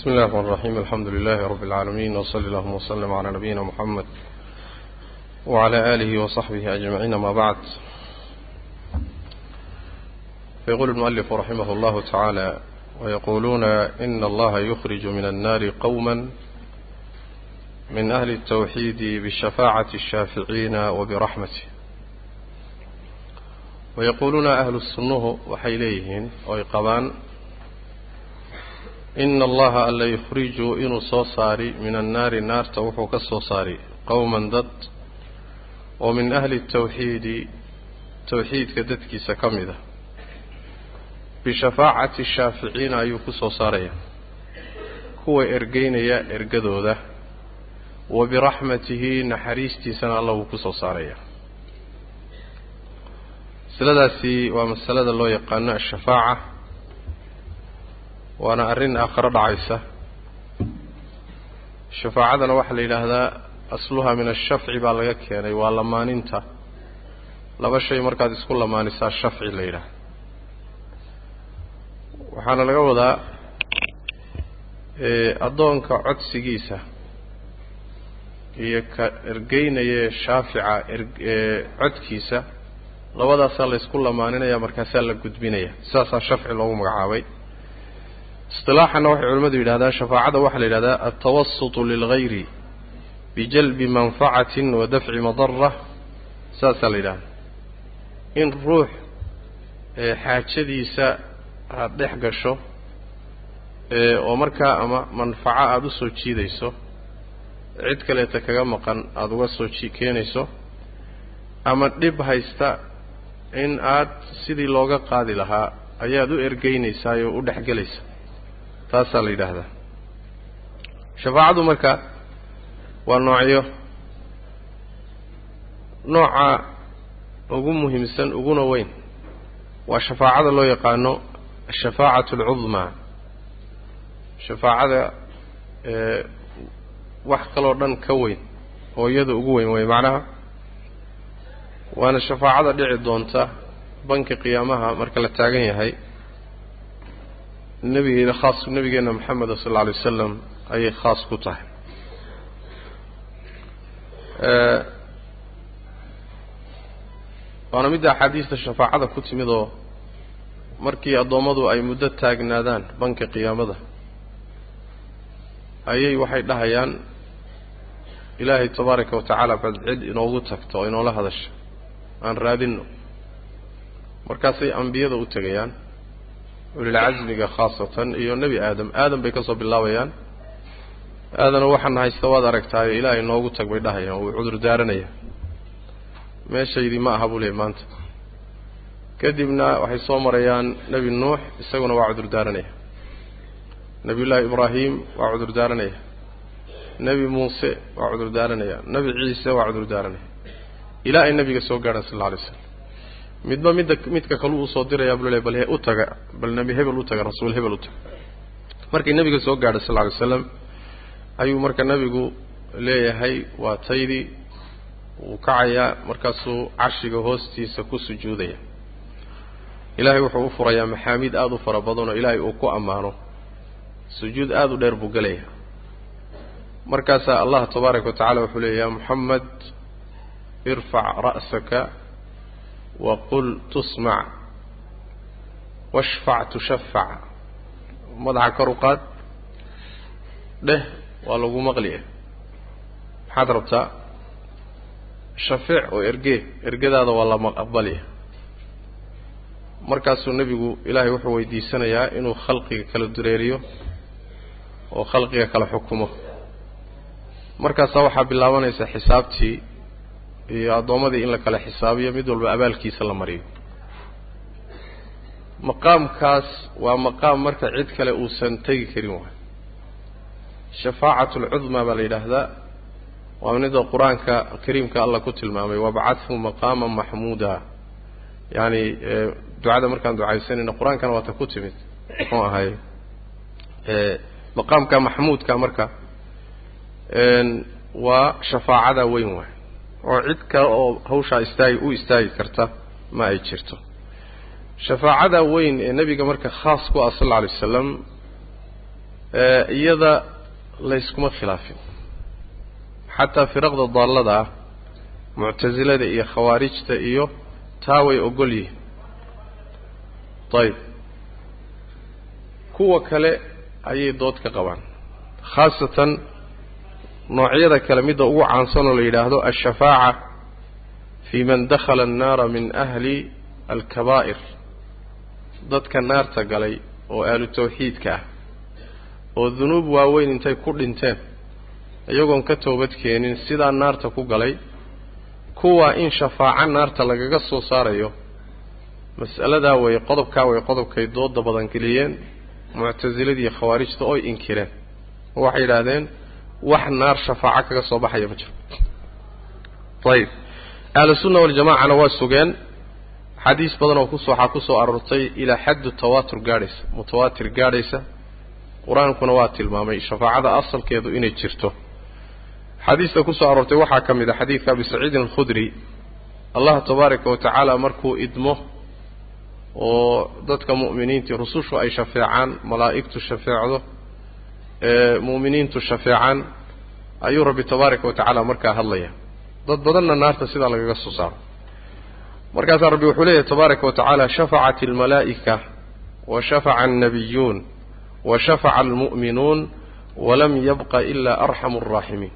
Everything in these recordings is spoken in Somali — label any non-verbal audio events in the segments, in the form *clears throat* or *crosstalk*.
بسم الله الرحمن الرحيم الحمد لله رب العالمين وصلى اللهم وسلم على نبينا محمد وعلى آله وصحبه أجمعين ما بعد فيقول المؤلف رحمه الله تعالى ويقولون إن الله يخرج من النار قوما من أهل التوحيد بشفاعة الشافعين وبرحمته ويقولون أهل السنه وحيليهن ويقبان ina allaha alla yukhrijuu inuu soo saari min annaari naarta wuxuu ka soo saari qowman dad oo min ahli tawxiidi tawxiidka dadkiisa ka mid a. Bishafaacati shaaficiina ayuu ku soo saaraya kuwa ergeynaya ergadooda wa biraxmatihi naxariistiisana alla wuu ku soo saarayaa masaladaasi waa masalada loo yaqaano ashafaaca waana arrin aakharo dhacaysa. Shafaacadana waxaa la yidhaahdaa asluha min ashafci baa laga keenay waa lamaaninta laba shay markaad isku lamaanisaa shafci la yidhaahda waxaana laga wadaa addoonka codsigiisa iyo ka ergeynaya shaafica codkiisa labadaasaa la ysku lamaaninaya markaasaa la gudbinaya. Saasaa shafci loogu magacaabay isilaaxana waxay culimmadu yidhahdaan shafaacada waxaa la yidhahdaa altawasutu lilgayri bijalbi manfacatin wa dafci madara saasaa la yidhahdaa. In ruux xaajadiisa aada dhex gasho oo markaa ama manfaco aada u soo jiidayso cid kaleeta kaga maqan aada uga soo ji keenayso ama dhib haysta in aad sidii looga qaadi lahaa ayaad u ergeynaysaa oo u dhexgelaysa taasaa la yidhaahdaa. Shafaacadu marka waa noocyo nooca ugu muhiimsan uguna weyn. Waa shafaacada loo yaqaano ashafaacatu alcudmaa shafaacada wax kaloo dhan ka weyn oo iyada ugu weyn wey macnaha waana shafaacada dhici doonta banka qiyaamaha marka la taagan yahay nebigeena khaas nebigeenna moxameda sal alla alay wasalam ayay khaas ku tahay. Waana midda axaadiista shafaacada ku timid oo markii addoommadu ay muddo taagnaadaan banka qiyaamada ayay waxay dhahayaan ilaahay tabaaraka wa tacaala bad cid inoogu tagto oo inoola hadasha aan raadinno. Markaasay ambiyada u tegayaan ulilcasmiga khaasatan iyo nebi aadam. Aadam bay ka soo bilaabayaan. Aadana waxaana haysta waad aragtaayo ilaahay noogu tag bay dhahayaan wuu cudur daaranaya. Meeshaydii ma aha buu leeyay maanta. Kadibna waxay soo marayaan nebi nuux isaguna waa cudur daaranaya. Nebiyullaahi ibraahim waa cudur daaranaya. Nebi muuse waa cudur daaranaya. Nebi ciise waa cudur daaranaya. Ilaa ay nabiga soo gaadhaan sal alla alay slam midba midda midka kalu u soo dirayaa buu le bal u taga bal nebi hebel u taga rasuul hebel u taga. Markay nebiga soo gaadhay sal lla alay slam ayuu marka nebigu leeyahay waa taydii wuu kacayaa markaasuu carshiga hoostiisa ku sujuudaya. Ilaahay wuxuu u furayaa maxaamiid aada u fara badan oo ilaahay uu ku ammaano. Sujuud aada u dheer buu gelaya markaasaa allah tabaaraka wa tacala wuxuu leeya ya moxamed irfac ra'saka waqul tusmac washfac tushafac madaxa kor u qaad. Dheh waa lagu maqliya. Maxaad rabtaa? Shafeec oo ergee ergadaada waa lama aqbaliya. Markaasuu nebigu ilaahay wuxuu weydiisanayaa inuu khalqiga kala dureeriyo oo khalqiga kala xukumo. Markaasaa waxaa bilaabanaysa xisaabtii iyo addoommadii in la kala xisaabiyo mid walba abaalkiisa la mariyo. Maqaamkaas waa maqaam marka cid kale uusan tegi karin waay shafaacatu alcudmaa baa la yidhaahdaa. Waa mida qur'aanka kariimka allah ku tilmaamay wabcadhu maqaama maxmuuda yacani ducada markaan ducaysanayno qur'aankana waata ku timid. Muxuu ahay maqaamka maxmuudka marka waa shafaacada weyn waay oo cid kale oo hawshaa istaagi u istaagi karta ma ay jirto. Shafaacada weyn ee nebiga marka khaas ku ah sal alla alay wasalam iyada layskuma khilaafin. Xataa firaqda daallada ah muctasilada iyo khawaarijta iyo taa way ogol yihiin. Ayib kuwa kale ayay dood ka qabaan khaasatan noocyada kale midda ugu caansan oo la yidhaahdo alshafaaca fii man dakhala annaara min ahli alkabaa'ir. Dadka naarta galay oo ahlu tawxiidka ah oo dunuub waaweyn intay ku dhinteen iyagoon ka toobad keenin sidaa naarta ku galay kuwaa in shafaaco naarta lagaga soo saarayo mas'aladaa way qodobkaa way qodobkay dooda badan geliyeen muctasiladii khawaarijta oy inkireen. Oo waxay yidhaahdeen wax naar shafaaco kaga soo baxaya ma jiro. Ayib ahlusunna waljamacana waa sugeen. Xadiis badan oo kus waxaa ku aroortay ilaa xaddu tawaatur gaadhaysa mutawaatir gaadhaysa. Qur'aankuna waa tilmaamay shafaacada asalkeedu inay jirto. Xadiista ku soo aroortay waxaa ka mid a xadiidka abi saciidin alkhudri. Allah tabaaraka wa tacaala markuu idmo oo dadka mu'miniintii rusushu ay shafeecaan malaa'igtu shafeecdo mu'miniintu shafeecaan ayuu rabbi tabaaraka wa tacaala markaa hadlaya dad badanna naarta sidaa lagaga soo saaro. Markaasaa rabbi wuxuu leeyahy tabaaraka wa tacaala shafacat almalaa'ika wa shafaca annabiyuun wa shafaca almu'minuun walam yabqa ilaa arxamu alraaximiin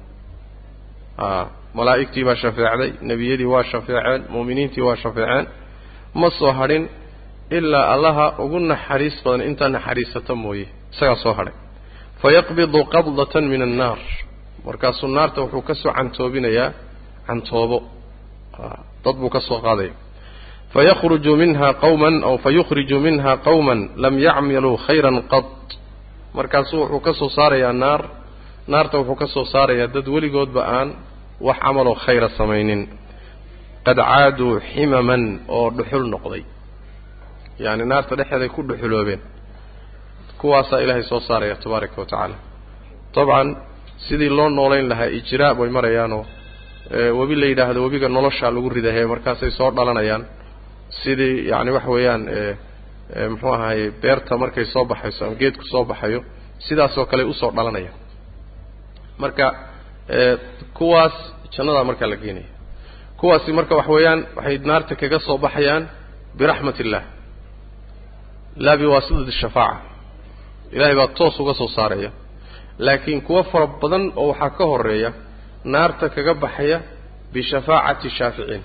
a malaa'igtii baa shafeecday nebiyadii waa shafeeceen mu'miniintii waa shafeeceen. Ma soo hadhin ilaa allaha ugu naxariis badan intaa naxariisata mooye. Isagaa soo hadhay fayaqbidu qabdatan min annaar. Markaasuu naarta wuxuu ka soo cantoobinayaa cantoobo. Dad buu ka soo qaadaya fayakhruju minha qawman aw fayukhriju minha qawman lam yacmaluu khayran qad. Markaasuu wuxuu ka soo saarayaa naar. Naarta wuxuu ka soo saarayaa dad weligoodba aan wax camaloo khayra samaynin. Qad caaduu ximaman oo dhuxul noqday. Yacani naarta dhexeeday ku dhuxuloobeen kuwaasaa ilaahay soo saaraya tabaaraka wa tacaala. Dabcan sidii loo noolayn lahaa ijraa bay marayaanoo webi la yidhaahdo webiga noloshaa lagu ridahe markaasay soo dhalanayaan. Sidii yacni waxa weeyaan muxuu ahaye beerta markay soo baxayso ama geedku soo baxayo sidaasoo kale u soo dhalanaya marka kuwaas jannadaa markaa la geenaya. Kuwaasi marka waxa weeyaan waxay naarta kaga soo baxayaan biraxmat illah laa biwaasitati shafaaca ilahay baa toos uga soo saaraya. Laakiin kuwo fara badan oo waxaa ka horreeya naarta kaga baxaya bishafaacati shaaficiin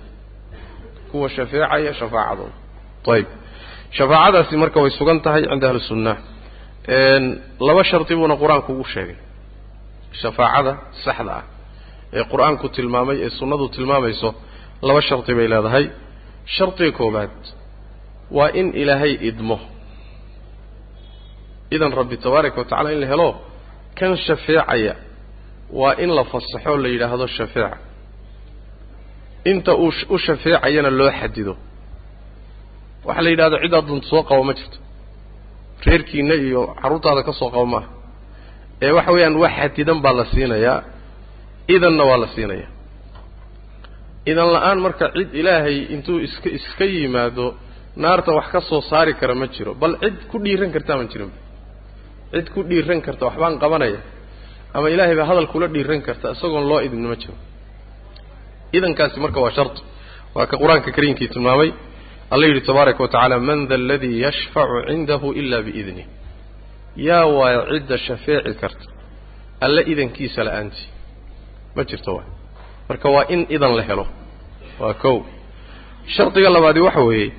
kuwa shafeecaya shafaacadooda. Ayib shafaacadaasi marka way sugan tahay cinda ahli sunna laba shardi buuna qur'aanku ugu sheegay. Shafaacada saxda ah ee qur'aanku tilmaamay ee sunnadu tilmaamayso laba shardi bay leedahay. Shardiga koowaad waa in ilaahay idmo idan rabbi tabaaraka wa tacala in la helo kan shafeecaya waa in la fasaxo la yidhaahdo shafeeca. Inta uu u shafeecayana loo xadido. Waxaa la yidhahdo ciddaa dunta soo qabo ma jirto. Reerkiina iyo carruurtaada ka soo qabo maaha. Ee waxa weeyaan wax xadidan baa la siinayaa idanna waa la siinayaa. Idan la'aan marka cid ilaahay intuu iska iska yimaado naarta wax ka soo saari kara ma jiro bal cid ku dhiiran kartaa ma jirin cid ku dhiiran karta waxbaan qabanaya ama ilaahay baa hadal kula dhiiran karta isagoon loo idin ma jiro. Idankaasi marka waa shardi waa ka qur'aanka kariimkii tilmaamay. Alla yidhi tabaaraka wa man da aladii yashfacu cindahu ila biidnih yaa waayo cidda shafeeci karta. Alla idankiisa la'aantii ma jirto waay. Marka waa in idan la helo. Waa kow. Shardiga labaadi waxa weeye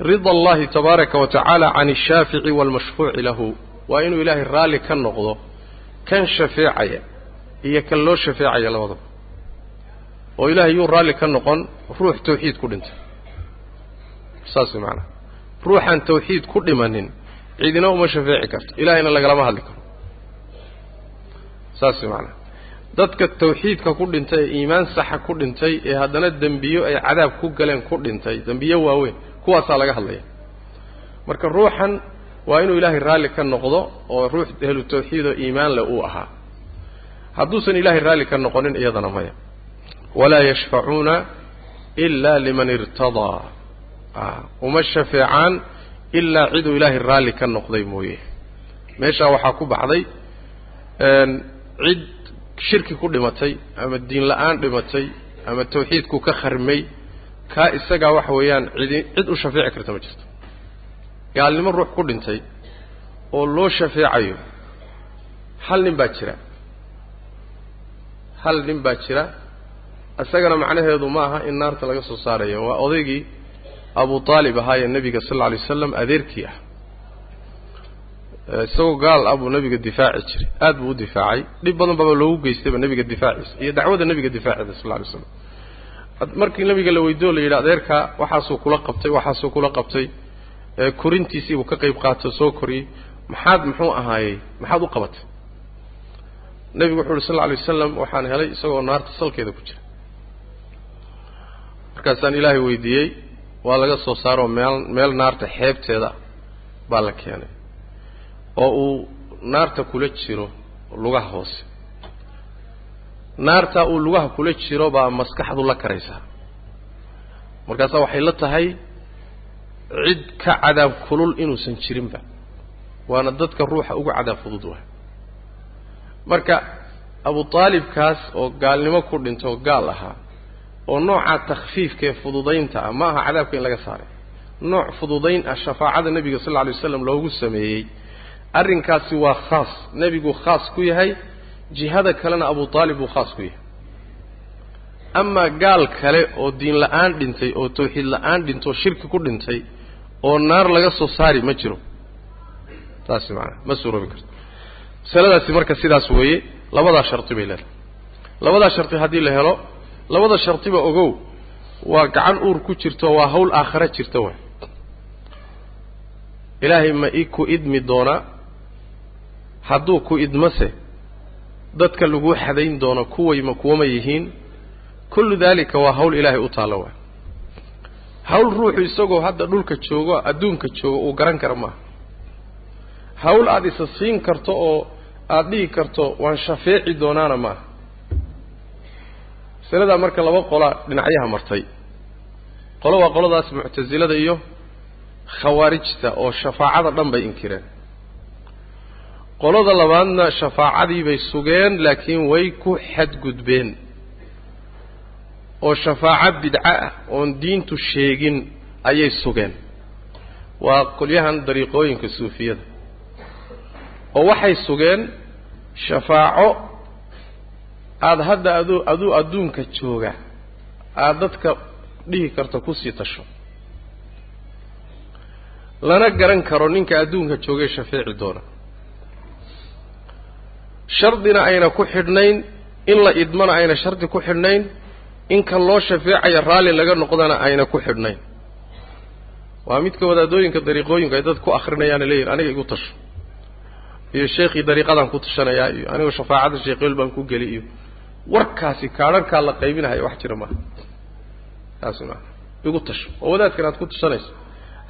rida allahi tabaaraka wa can ashaafici waalmashfuuci lahu waa inuu ilaahay raalli ka noqdo kan shafeecaya iyo kan loo shafeecaya labadaba. Oo ilaahay yuu raalli ka noqon ruux tawxiid ku dhintay saas way macanaa ruuxaan tawxiid ku dhimanin cidina uma shafeeci karto. Ilaahayna lagalama hadli karo. Saas way macanaa dadka tawxiidka ku dhintay ee iimaan saxa ku dhintay ee haddana dembiyo ay cadaab ku galeen ku dhintay dembiyo waaweyn kuwaasaa laga hadlaya. Marka ruuxan waa inuu ilaahay raalli ka noqdo oo ruux ahlu tawxiid oo iimaan leh uu ahaa. Hadduusan ilaahay raalli ka noqonin iyadana maya. Walaa yashfacuuna ilaa liman irtadaa. Uma shafeecaan ilaa ciduu ilaahay raalli ka noqday mooye. Meeshaa waxaa ku baxday cid shirki ku dhimatay ama diin la'aan dhimatay ama tawxiidku ka kharmay kaa isagaa waxa weeyaan cidi cid u shafeeci karta ma jirto gaalnimo ruux ku dhintay oo loo shafeecayo. Hal nin baa jira. Hal nin baa jira. Isagana macnaheedu ma aha in naarta laga soo saarayo. Waa odaygii abu aalib ahaa ee nebiga sal alla alay waslam adeerkii ah. Isagoo gaal ah buu nebiga difaaci jiray. Aad buu u difaacay. Dhib badan baba loogu geystayba nebiga difaaciisa iyo dacwada nebiga difaaceeda sal alay slam markii nebiga la weydiyo la yidhi adeerkaa waxaasuu kula qabtay waxaasuu kula qabtay korintiisiibuu ka qayb qaato soo koriyey maxaad muxuu ahaayey? Maxaad u qabatay? Nebigu wuxu uhi sal lla alay wasalam waxaan helay isagoo naarta salkeeda ku jira. Markaasaan ilaahay weydiiyey waa laga soo saaroo meel meel naarta xeebteeda baa la keenay. Oo uu naarta kula jiro lugaha hoose. Naartaa uu lugaha kula jiro baa maskaxdu la karaysaa. Markaasaa waxay la tahay cid ka cadaab kulul inuusan jirinba. Waana dadka ruuxa ugu cadaab fudud waay. Marka abu aalibkaas oo gaalnimo ku dhinto gaal ahaa oo noocaa takhfiifka ee fududaynta ah ma aha cadaabka in laga saaray. Nooc fududayn ah shafaacada nebiga sal lla alay waslam loogu sameeyey. Arrinkaasi waa khaas. Nebiguu khaas ku yahay jihada kalena abu aalib buu khaas ku yahay. Amaa gaal kale oo diin la'aan dhintay oo tawxiid la'aan dhintay oo shirki ku dhintay oo naar laga soo saari ma jiro. Taasi maanaa ma suuroobi karto. Masaladaasi marka sidaas weeye labadaa sharti bay leedahay. Labadaa sharti haddii la helo labada shartiba ogow waa gacan uur ku jirto waa hawl aakhare jirta waay. Ilaahay ma i ku idmi doonaa hadduu ku idmase dadka laguu xadayn doono kuwayma kuwama yihiin. Kullu daalika waa hawl ilaahay u taallo waay hawl ruuxu isagoo hadda dhulka joogo adduunka joogo uu garan kara maaha. Hawl aada isa siin karto oo aada dhihi karto waan shafeeci doonaana maaha. Masaladaa marka laba qola dhinacyaha martay. Qolo waa qoladaas muctasilada iyo khawaarijta oo shafaacada dhan bay inkireen. Qolada labaadna shafaacadii bay sugeen laakiin way ku xadgudbeen oo shafaaco bidco ah oon diintu sheegin ayay sugeen. Waa qolyahan dariiqooyinka suufiyada. Oo waxay sugeen shafaaco aada hadda aduu aduu adduunka jooga aada dadka dhihi karto ku sii tasho. Lana garan karo ninka adduunka joogay shafeeci doona. Shardina ayna ku xidhnayn in la idmana ayna shardi ku xidhnayn in kan loo shafeecayo raalli laga noqdana ayna ku xidhnayn. Waa midka wadaadooyinka dariiqooyinka ay dad ku akrinayaana leeyihiin aniga igu tasho. Iyo sheekhii dariiqadaan ku tashanayaa iyo aniga shafaacada sheekheel baan ku geli iyo warkaasi kaadharkaa la qaybinahayo wax jira maaha taasi maaha igu tasho oo wadaadkan aad ku tashanayso.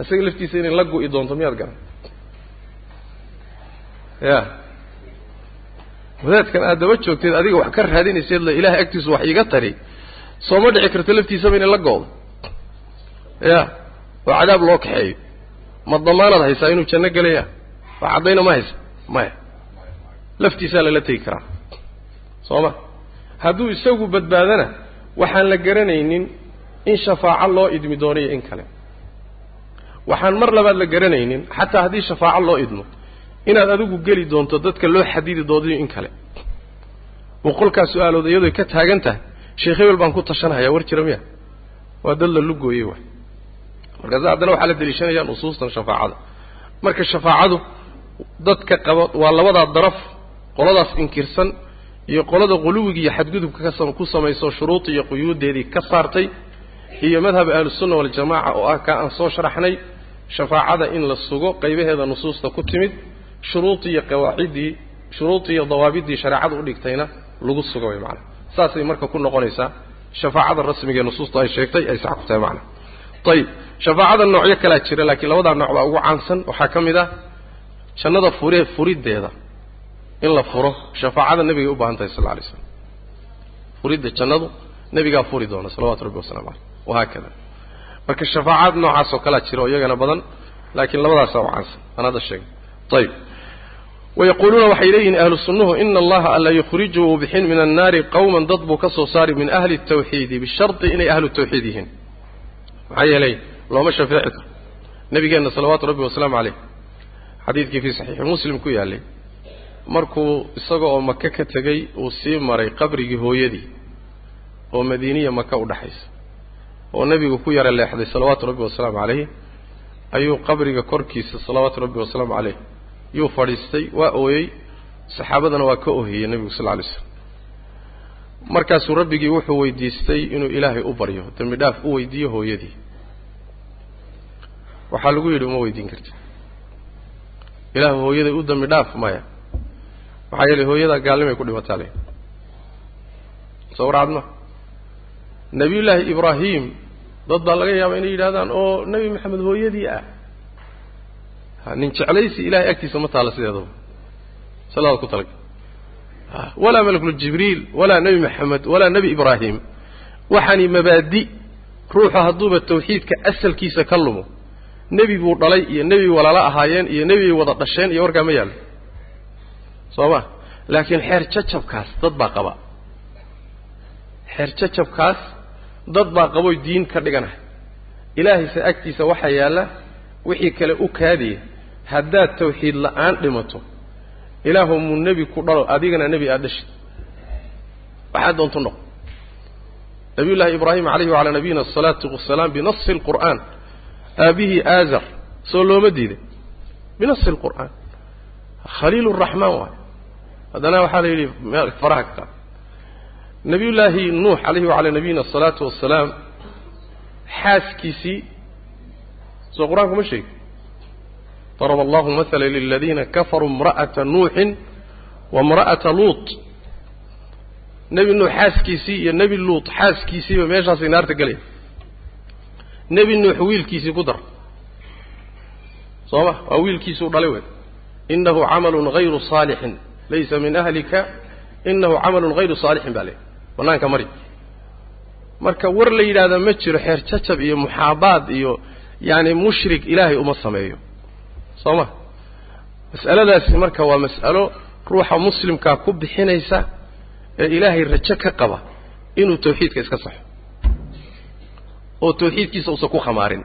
Isaga laftiisa inay la gu'i doonto miyaad garan? Ya. Wadaadkan aad daba joogteed adiga wax ka raadinayseed la ilahay agtiisu wax iiga tari sooma dhici karto laftiisaba inay la go'do ya oo cadaab loo kaxeeyo ma damaanaad haysaa inuu janno gelaya wax caddayna ma haysa? Maya laftiisaa lala tegi karaa. Soo ma? Hadduu isagu badbaadana waxaan la garanaynin in shafaaco loo idmi doono iyo in kale. Waxaan mar labaad la garanaynin xataa haddii shafaaco loo idmo inaad adigu geli doonto dadka loo xadidi doodayo in kale. Boqolkaa su'aalood iyadooy ka taagan tahay sheekh hebel baan ku tashanhayaa war jira miya waa dad la lugooyey waay. Markaasa haddana waxaa la deliishanaya nusuustan shafaacada. Marka shafaacadu dadka qaba waa labadaa daraf qoladaas inkirsan iyo qolada quluwiga iyo xadgudubka ka ku samayso shuruudii iyo quyuuddeedii ka saartay iyo madhab ahlusunna waljamaaca oo ah kaa aan soo sharaxnay shafaacada in la sugo qaybaheeda nusuusta ku timid shuruudii iyo qawaaciddii shuruudii iyo dawaabiddii shareecada u dhigtayna lagu suga way macana saasay marka ku noqonaysaa shafaacada rasmiga ee nusuusta ay sheegtay ay sax ku tahay macana ayib shafaacada noocyo kalaa jira laakiin labadaa nooc baa ugu caansan. Waxaa ka mid ah jannada fure furiddeeda. In la furo shafaacada nebigay u baahan tahay sal lla alay slam furidda jannadu nebigaa furi doona salawatu rabbi wasalamu caleyh wahaakada marka shafaacaad noocaas oo kalea jira oo iyagana badan laakiin labadaasaa u caansan. Aan hadda sheegay. Ayib wayaquuluuna waxay leeyihiin ahlu sunnuhu ina allaha alla yukhrijuu uu bixin min annaari qowman dad buu ka soo saari min ahli tawxiidi bishardi inay ahlu tawxiid yihiin maxaa yeelay looma shafeeci karo nabigeenna salawaatu rabbi wasalaamu caleyh xadiidkii fii saxiixi muslim ku yaallay markuu isaga oo maka ka tegey uu sii maray qabrigii hooyadii oo madiiniya maka u dhaxaysa oo nebigu ku yara leexday salawaatu rabbi wasalaamu calayh ayuu qabriga korkiisa salawaatu rabbi wasalaamu caleyh yuu fadhiistay waa ooyey. Saxaabadana waa ka oohiyey nebigu sal lla lay slam markaasuu rabbigii wuxuu weydiistay inuu ilaahay u baryo dembi dhaaf u weydiiyo hooyadii. Waxaa lagu yidhi uma weydiin karti ilaahu hooyaday u dembi dhaaf maya. Maxaa yeelay hooyadaa gaalnimay ku dhimataa le soo warcad ma nebiyullaahi ibraahim dad baa laga yaabaa inay yidhahdaan oo nebi maxamed hooyadii ah nin jeclaysi ilahay agtiisa ma taalla sideedaba saladaad ku talaga walaa malakuljibriil walaa nebi maxamed walaa nebi ibraahim. Waxaani mabaadi ruuxu hadduuba tawxiidka asalkiisa ka lumo. Nebi buu dhalay iyo nebi walaalo ahaayeen iyo nebibay wada dhasheen iyo warkaa ma yaallo soo ma? Laakiin xeer jacabkaas dad baa qaba. Xeer jacabkaas dad baa qaboy diin ka dhiganahay ilaahayse agtiisa waxaa yaalla wixii kale u kaadiya haddaad tawxiid la'aan dhimato ilaahu muu nebi ku dhalo adigana nebi aad dhashid. Waxaad doonto noqo nabiyullaahi ibraahim calayhi wacalaa nabiyina asalaatu wasalaam binasi alqur'aan aabihii aazar soo looma diiday binasi alqur'aan khaliil raxmaan waayo haddana waxaa la yidhi faraha ka qaad nabiyullaahi nuux calayhi wacalaa nabiyina asalaatu wasalaam xaaskiisii soo qur'aanku ma sheegi. Daraba allahu maala liladiina kafaruu imra'ata nuuxin wa imra'ata luut. Nebi nuux xaaskiisii iyo nebi luut xaaskiisiiba meeshaasay naarta gelaya nebi nuux wiilkiisii ku dar. Soo ma? Waa wiilkiisuu dhalay wey inahu camalun hayru saalixin laysa min ahlika. Inahu camalun hayru saalixin baa leey. Bannaanka mari. Marka war la yidhahda ma jiro xeer jacab iyo muxaabaad iyo yaani mushrik ilaahay uma sameeyo. Soo ma mas'aladaasi marka waa mas'alo ruuxa muslimkaa ku bixinaysa ee ilaahay rajo ka qaba inuu tawxiidka iska saxo. Oo tawxiidkiisa uusan ku khamaarin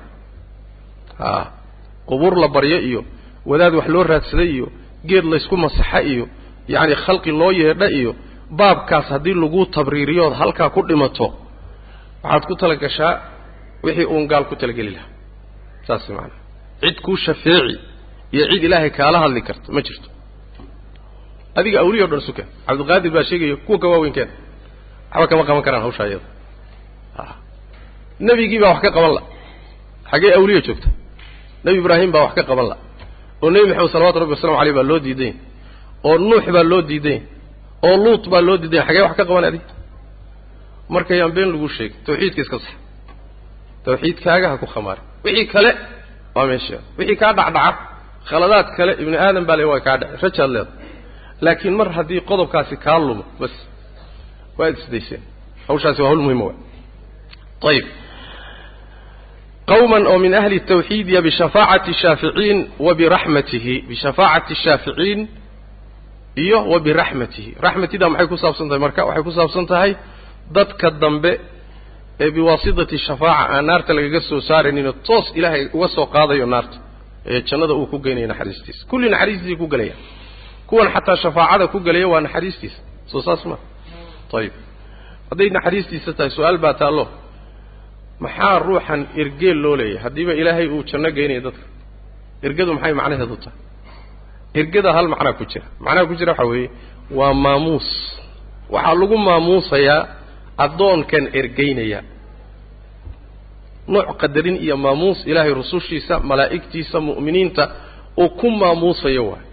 a qubuur la baryo iyo wadaad wax loo raadsaday iyo geed laysku masaxa iyo yacni khalqi loo yeedha iyo baabkaas haddii lagu tabriiriyood halkaa ku dhimato waxaad ku tala gashaa wixii uun gaal ku talageli lahaa saas macanaa cid kuu shafeeci iyo cid ilaahay kaala hadli karta ma jirto. Adiga awliya o dhan suka cabdiqaadir baa sheegaya kuwa ka waaweynkeena. Waxba kama qaban karaan hawshaa iyada. Nebigii baa wax ka qaban la xaggee awliya joogta. Nebi ibraahim baa wax ka qaban la oo nebi maxamed salawatu rabbi waslamu aleyh baa loo diidanya oo nuux baa loo diidanya oo luut baa loo diidanya xaggee wax ka qaban adig marka yaan been lagu sheegin tawxiidka iska sax tawxiidkaaga ha ku khamaari wixii kale waa meesha. Wixii kaa dhacdhaca khaladaad kale ibni aadam baa le waa kaa dhaci rajaad leeda laakiin mar haddii qodobkaasi kaa lumo bas waad isdayseen hawshaasi waa hawl muhima wa ayib qawman oo min ahli tawxiid ya bishafaacati shaaficiin wa biraxmatihi bishafaacati shaaficiin iyo wa biraxmatihi raxmatidaa maxay ku saabsan tahay marka? Waxay ku saabsan tahay dadka dambe ee biwaasitati shafaaca aan naarta lagaga soo saarayninoo toos ilaahay uga soo qaadayo naarta ee jannada uu ku geynayo naxariistiisa kulli naxariistiisay ku gelaya kuwan xataa shafaacada ku gelaya waa naxariistiisa soo saas ma. Ayib hadday naxariistiisa tahay su'aal baa taallo. Maxaa ruuxan ergeel loo leeyahay? Haddiiba ilaahay uu janno geynayo dadka. Ergadu maxay macnaheedu tahay? Ergada hal macnaa ku jira. Macnaha ku jira waxaa weeye waa maamuus. Waxaa lagu maamuusayaa addoonkan ergeynaya nooc qadarin iyo maamuus ilaahay rusushiisa malaa'igtiisa mu'miniinta uu ku maamuusayo waay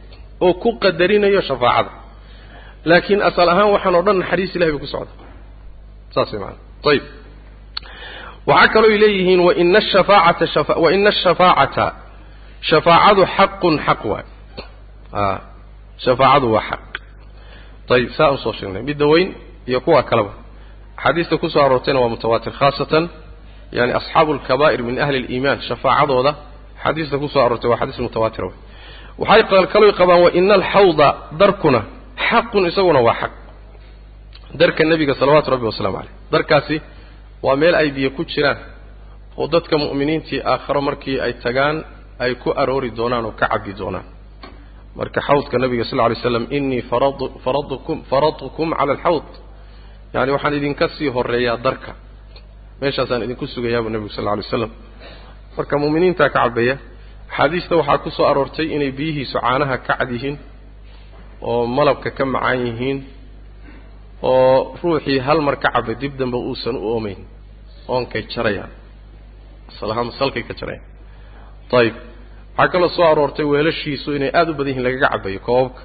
oo ku qadarinayo shafaacada. Laakiin asal ahaan waxaan o dhan naxariis ilahay bay ku socda. Saas way maana ayib waxaa kalooy leeyihiin waina ashafaacata waina ashafaacata shafaacadu xaqun xaq waay a shafaacadu waa xaq. Ayib saa u soo sheegnay. Midda weyn iyo kuwa kaleba axaadiista ku soo aroortayna waa mutawaatir khaasatan yani asxaabu alkabaa'ir min ahli aliimaan shafaacadooda axaadiista ku soo aroortay waa xadiis mutawaatira wey waxay kaloo qabaan wa ina alxawda darkuna xaqun isaguna waa xaq. Darka nebiga salawaatu rabbi wasalaamu caleyh darkaasi waa meel ay biyo ku jiraan oo dadka mu'miniintii aakharo markii ay tagaan ay ku aroori doonaan oo ka cabbi doonaan. Marka xawdka nabiga sal ly slam faradkum faradtukum cala alxawd yani waxaan idinka sii horeeyaa darka. Meeshaasaan idinku sugayaa buu nebigu sal ly slam marka mu'miniintaa ka cabbeeya axaadiista waxaa ku soo aroortay inay biyihiisu caanaha ka cad yihiin oo malabka ka macaan yihiin oo ruuxii hal mar ka cabay dib dambe uusan u oomayn oonkay jarayaan. Asalahaan salkay ka jarayaan. Ayib waxaa kaloo soo aroortay weelashiisu inay aada u badan yihiin lagaga cabayo koobabka.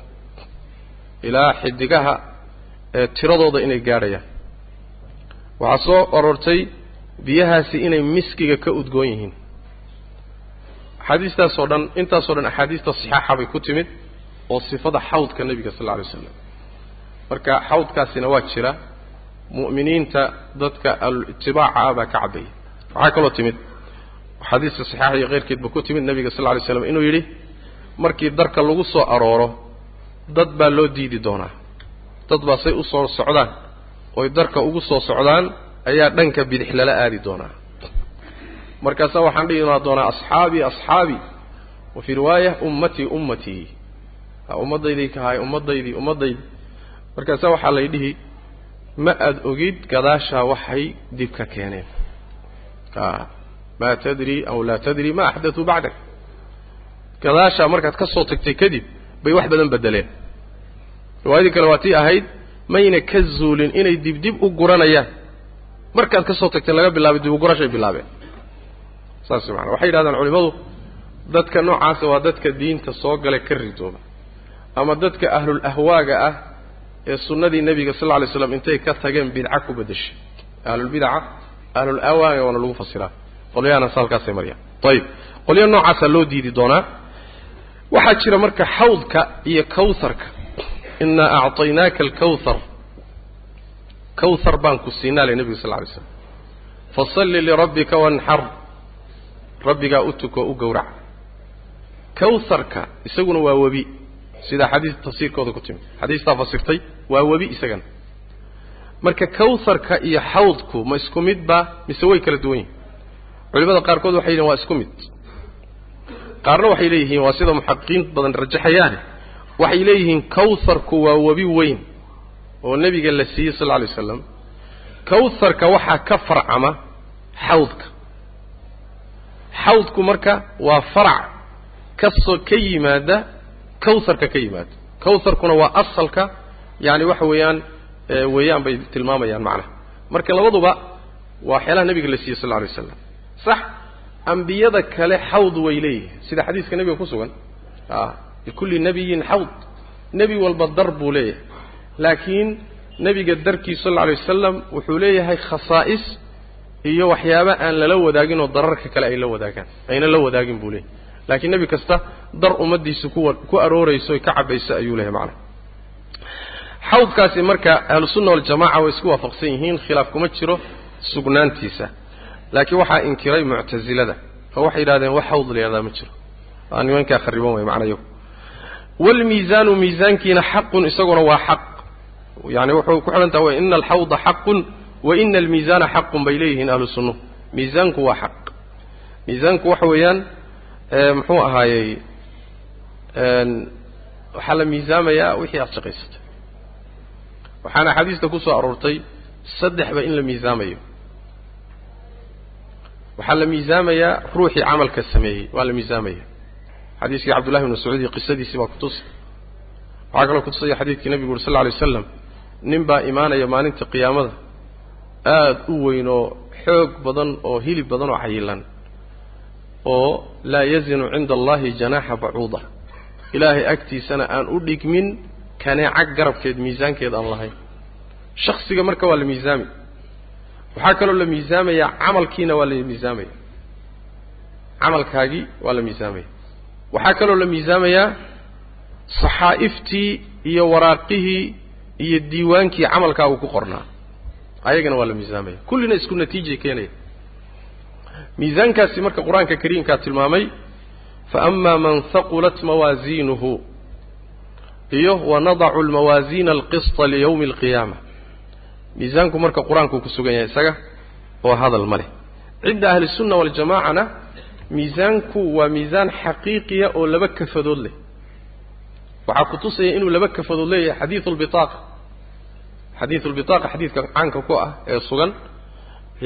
Ilaa xidigaha tiradooda inay gaadhayaan. Waxaa soo aroortay biyahaasi inay miskiga ka udgoon yihiin. Axaadiistaasoo dhan intaasoo dhan axaadiista saxaaxa bay ku timid oo sifada xawdka nebiga sal alla alay slam marka xawdkaasina waa jira mu'miniinta dadka al-itibaaca ah baa ka cabaya waxaa kaloo timid xadiiska saxiixa iyo keyrkeedba ku timid nebiga sal lla lay slam inuu yidhi markii darka lagu soo arooro dad baa loo diidi doonaa dad baa say u soo socdaan oy darka ugu soo socdaan ayaa dhanka bidix lala aadi doonaa. Markaasaa waxaan dhihi doonaa asxaabii asxaabii wa fii riwaaya ummatii ummatii ummaddaydii kahay ummaddaydii ummaddaydii markaasaa waxaa lay dhihi ma aada ogid gadaashaa waxay dib ka keeneen? Ma tadri aw laa tadri ma axdatuu bacdak? Gadaashaa markaad ka soo tagtay kadib bay wax badan bedeleen riwaayadii kale waa tii ahayd mayna ka zuulin inay dibdib u guranayaan. Markaad ka soo tagtay laga bilaabay dib u gurashay bilaabeen. Saas maana waxay yidhahdaan culimadu dadka noocaasa waa dadka diinta soo gala ka ridooba ama dadka ahlul ahwaaga ah ee sunnadii nebiga sal lla lay slam intay ka tageen bidca ku bedeshay. Ahlulbidaca ahlul ahwaaga waana lagu fasiraa qolyahana halkaasay mariyaan. Ayib qolyo noocaasaa loo diidi doonaa. Waxaa jira marka xawdka iyo kawharka inaa acطaynaaka alkawhar kawhar baan ku siinaa lay nebigu sal lay slam fasalli lirabbika wanxar rabbigaa u tuko u gowrac. Kawharka isaguna waa webi. Sida xadiis tafsiirkooda ku timid. Xadiistaa fasirtay waa webi isagana. Marka kawharka iyo xawdku ma isku mid ba mise way kala duwan yihiin culimada qaarkood waxay yidhihin waa isku mid. Qaarna waxay leeyihiin waa sida muxaqiqiin badan rajaxayaane waxay leeyihiin kawharku waa webi weyn oo nebiga la siiyey sal lla alay waslam kawharka waxaa ka farcama xawdka. Xawdku marka waa farac ka soo ka yimaada kawharka ka yimaada. Kawharkuna waa asalka yani waxa weeyaan weeyaan bay tilmaamayaan macnaha. Marka labaduba waa waxyaalaha nebiga la siiyey sal lla alay waslam sax ambiyada kale xawd way leeyihiin sida xadiiska nebiga ku sugan likulli nabiyin xawd. Nebi walba dar buu leeyahay. Laakiin nebiga darkiis sal alla alay wasalam wuxuu leeyahay khasaa'is iyo waxyaaba aan lala wadaagin oo dararka kale ay la wadaagaan ayna la wadaagin buu leeyahay. Laakiin nebi kasta dar ummaddiisa kuwa ku aroorayso oy ka cabayso ayuu leeyahay macnaha. Xawdkaasi marka ahlusunna waljamaca way isku waafaqsan yihiin khilaaf kuma jiro sugnaantiisa. Laakiin waxaa inkiray muctasilada oo waxay yidhahdeen wax xawd la ma jiro. Waa nimankaa khariban way macnayagu waalmiisaanu miisaankiina xaqun isaguna waa xaq yani wuxuu ku xidhan taha ina alxawda xaqun wa ina almiisaana xaqun bay leeyihiin ahlu sunnuhu miisaanku waa xaq miisaanku waxa weeyaan muxuu ahaayey waxaa la miisaamayaa wixii aad shaqaysatay waxaana axaadiista ku soo aroortay saddexba in la miisaamayo waxaa la miisaamayaa ruuxii camalka sameeyey waa la miisaamaya xadiiskii cabdullahi bn mascuud iyo qisadiisii baa kutusa waxaa kaloo kutusaya xadiidkii nebigu uri sal lla alay waslam nin baa imaanaya maalinta qiyaamada aada u weyn oo xoog badan oo hilib badan oo cayilan oo laa yazinu cinda allahi janaaxa bacuuda. Ilaahay agtiisana aan u dhigmin kaneecag garabkeed miisaankeed aan lahayn. Shaksiga marka waa la miisaami waxaa kaloo la miisaamayaa camalkiina waa la miisaamaya camalkaagii waa la miisaamaya waxaa kaloo la miisaamayaa saxaa'iftii iyo waraaqihii iyo diiwaankii camalkaagu ku qornaa. Ayagana waa la miisaamaya. Kullina isku natiijay keenaya. Miisaankaasi marka qur'aanka kariimkaa tilmaamay faama man haqulat mawaasiinuhu iyo wanadacu lmawaasiina alqisطa liyowmi alqiyaama. Miisaanku marka qur'aankuu ku sugan yahay isaga oo hadal ma leh. Cidda ahlisunna waljamaacana miisaanku waa miisaan xaqiiqiya oo laba kafadood leh. Waxaa ku tusaya inuu laba kafadood leeyahay xadiidu lbitaaqa xadiidu lbitaaqa xadiidka caanka ku ah ee sugan.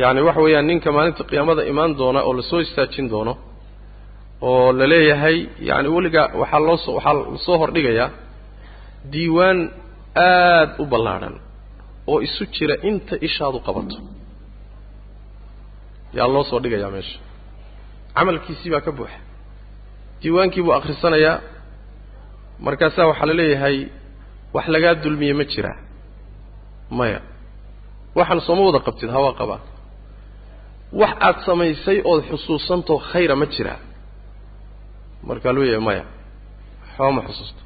Yacni waxa weeyaan ninka maalinta qiyaamada imaan doona oo la soo istaajin doono oo la leeyahay yani weligaa waxaa loosoo waxaa la soo hordhigayaa diiwaan aada u ballaadhan oo isu jira inta ishaadu qabato. Yaa loo soo dhigayaa meesha camalkiisii baa ka buuxa. Diiwaankii buu akhrisanayaa. Markaasaa waxaa la leeyahay wax lagaa dulmiye ma jiraa maya waxaan sooma wada qabtid hawaa qabaa wax aad samaysay ood xusuusantao khayra ma jiraa markaa luu yahay maya waxba ma xusuusto.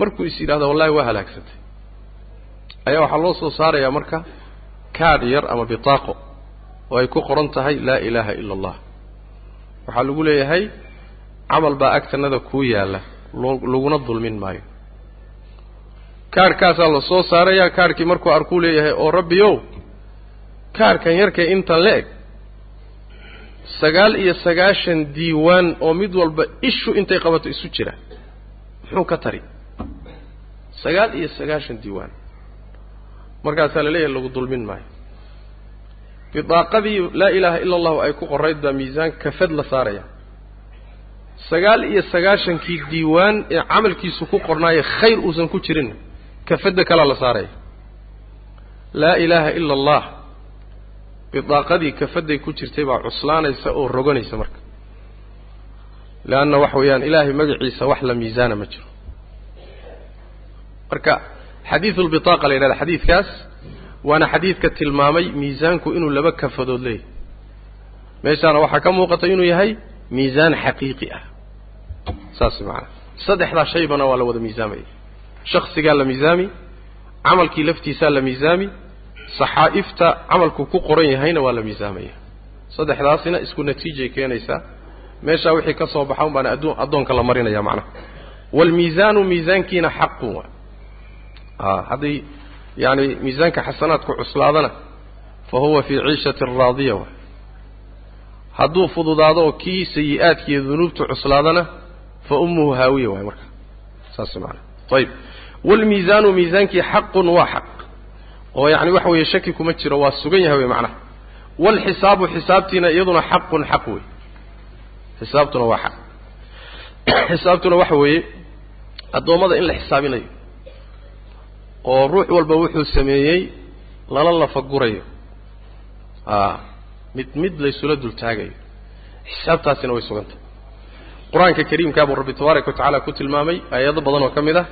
Markuu is yidhahdo wallahi waa halaagsantay ayaa waxaa loo soo saarayaa marka kaadh yar ama bitaaqo oo ay ku qoran tahay laa ilaaha ila allah waxaa lagu leeyahay camal baa agtanada kuu yaalla laguna dulmin maayo. Kaadhkaasaa la soo saarayaa kaadhkii markuu arkuu leeyahay oo rabbiyow kaadhkan yarkay intan la eg. Sagaal iyo sagaashan diiwaan oo mid walba ishu intay qabato isu jira muxuu ka tari? Sagaal iyo sagaashan diiwaan. Markaasaa la leeyahay lagu dulmin maayo bidaaqadii laa ilaaha ila allahu ay ku qorayd baa miisaan kafad la saaraya. Sagaal iyo sagaashankii diiwaan ee camalkiisu ku qornaayo khayr uusan ku jirin kafadda kalaa la saaraya. Laa ilaaha ila allah bidaaqadii kafadday ku jirtay baa cuslaanaysa oo roganaysa marka. Leanna waxa weeyaan ilaahay magaciisa wax la miisaana ma jiro. Marka xadiidu lbitaaqa la yidhahda xadiidkaas waana xadiidka tilmaamay miisaanku inuu laba kafadood leeyahay. Meeshaana waxaa ka muuqata inuu yahay miisaan xaqiiqi ah. Saas macanaa saddexdaa shaybana waa la wada miisaamaya shaksigaa la miisaami camalkii laftiisaa la miisaami saxaa'ifta camalku ku qoran yahayna waa la miisaamaya. Saddexdaasina isku natiijay keenaysaa. Meeshaa wixii ka soo baxa un baana adduun addoonka la marinaya macnaha waalmiisaanu miisaankiina xaqun waa hadday yaani miisaanka xasanaadku cuslaadana fa huwa fii ciishatin raadiya wa. Hadduu fududaado oo kii sayi-aadka iyo dunuubtu cuslaadana fa ummuhu haawiya waay marka. Saas maanaa ayib waalmiisaanu miisaankii xaqun waa xaq oo yacni waxa weeye shaki kuma jiro waa sugan yahay wey macnaha. Waalxisaabu xisaabtiina iyaduna xaqun xaq wey xisaabtuna waa xaq. *clears throat* Xisaabtuna waxa weeye addoommada in la xisaabinayo oo ruux walba wuxuu sameeyey lala lafagurayo. A mid mid laysula dultaagayo. Xisaabtaasina way sugantah qur'aanka kariimkaa buu rabbi tabaaraka wa tacaala ku tilmaamay aayado badan oo ka mid ah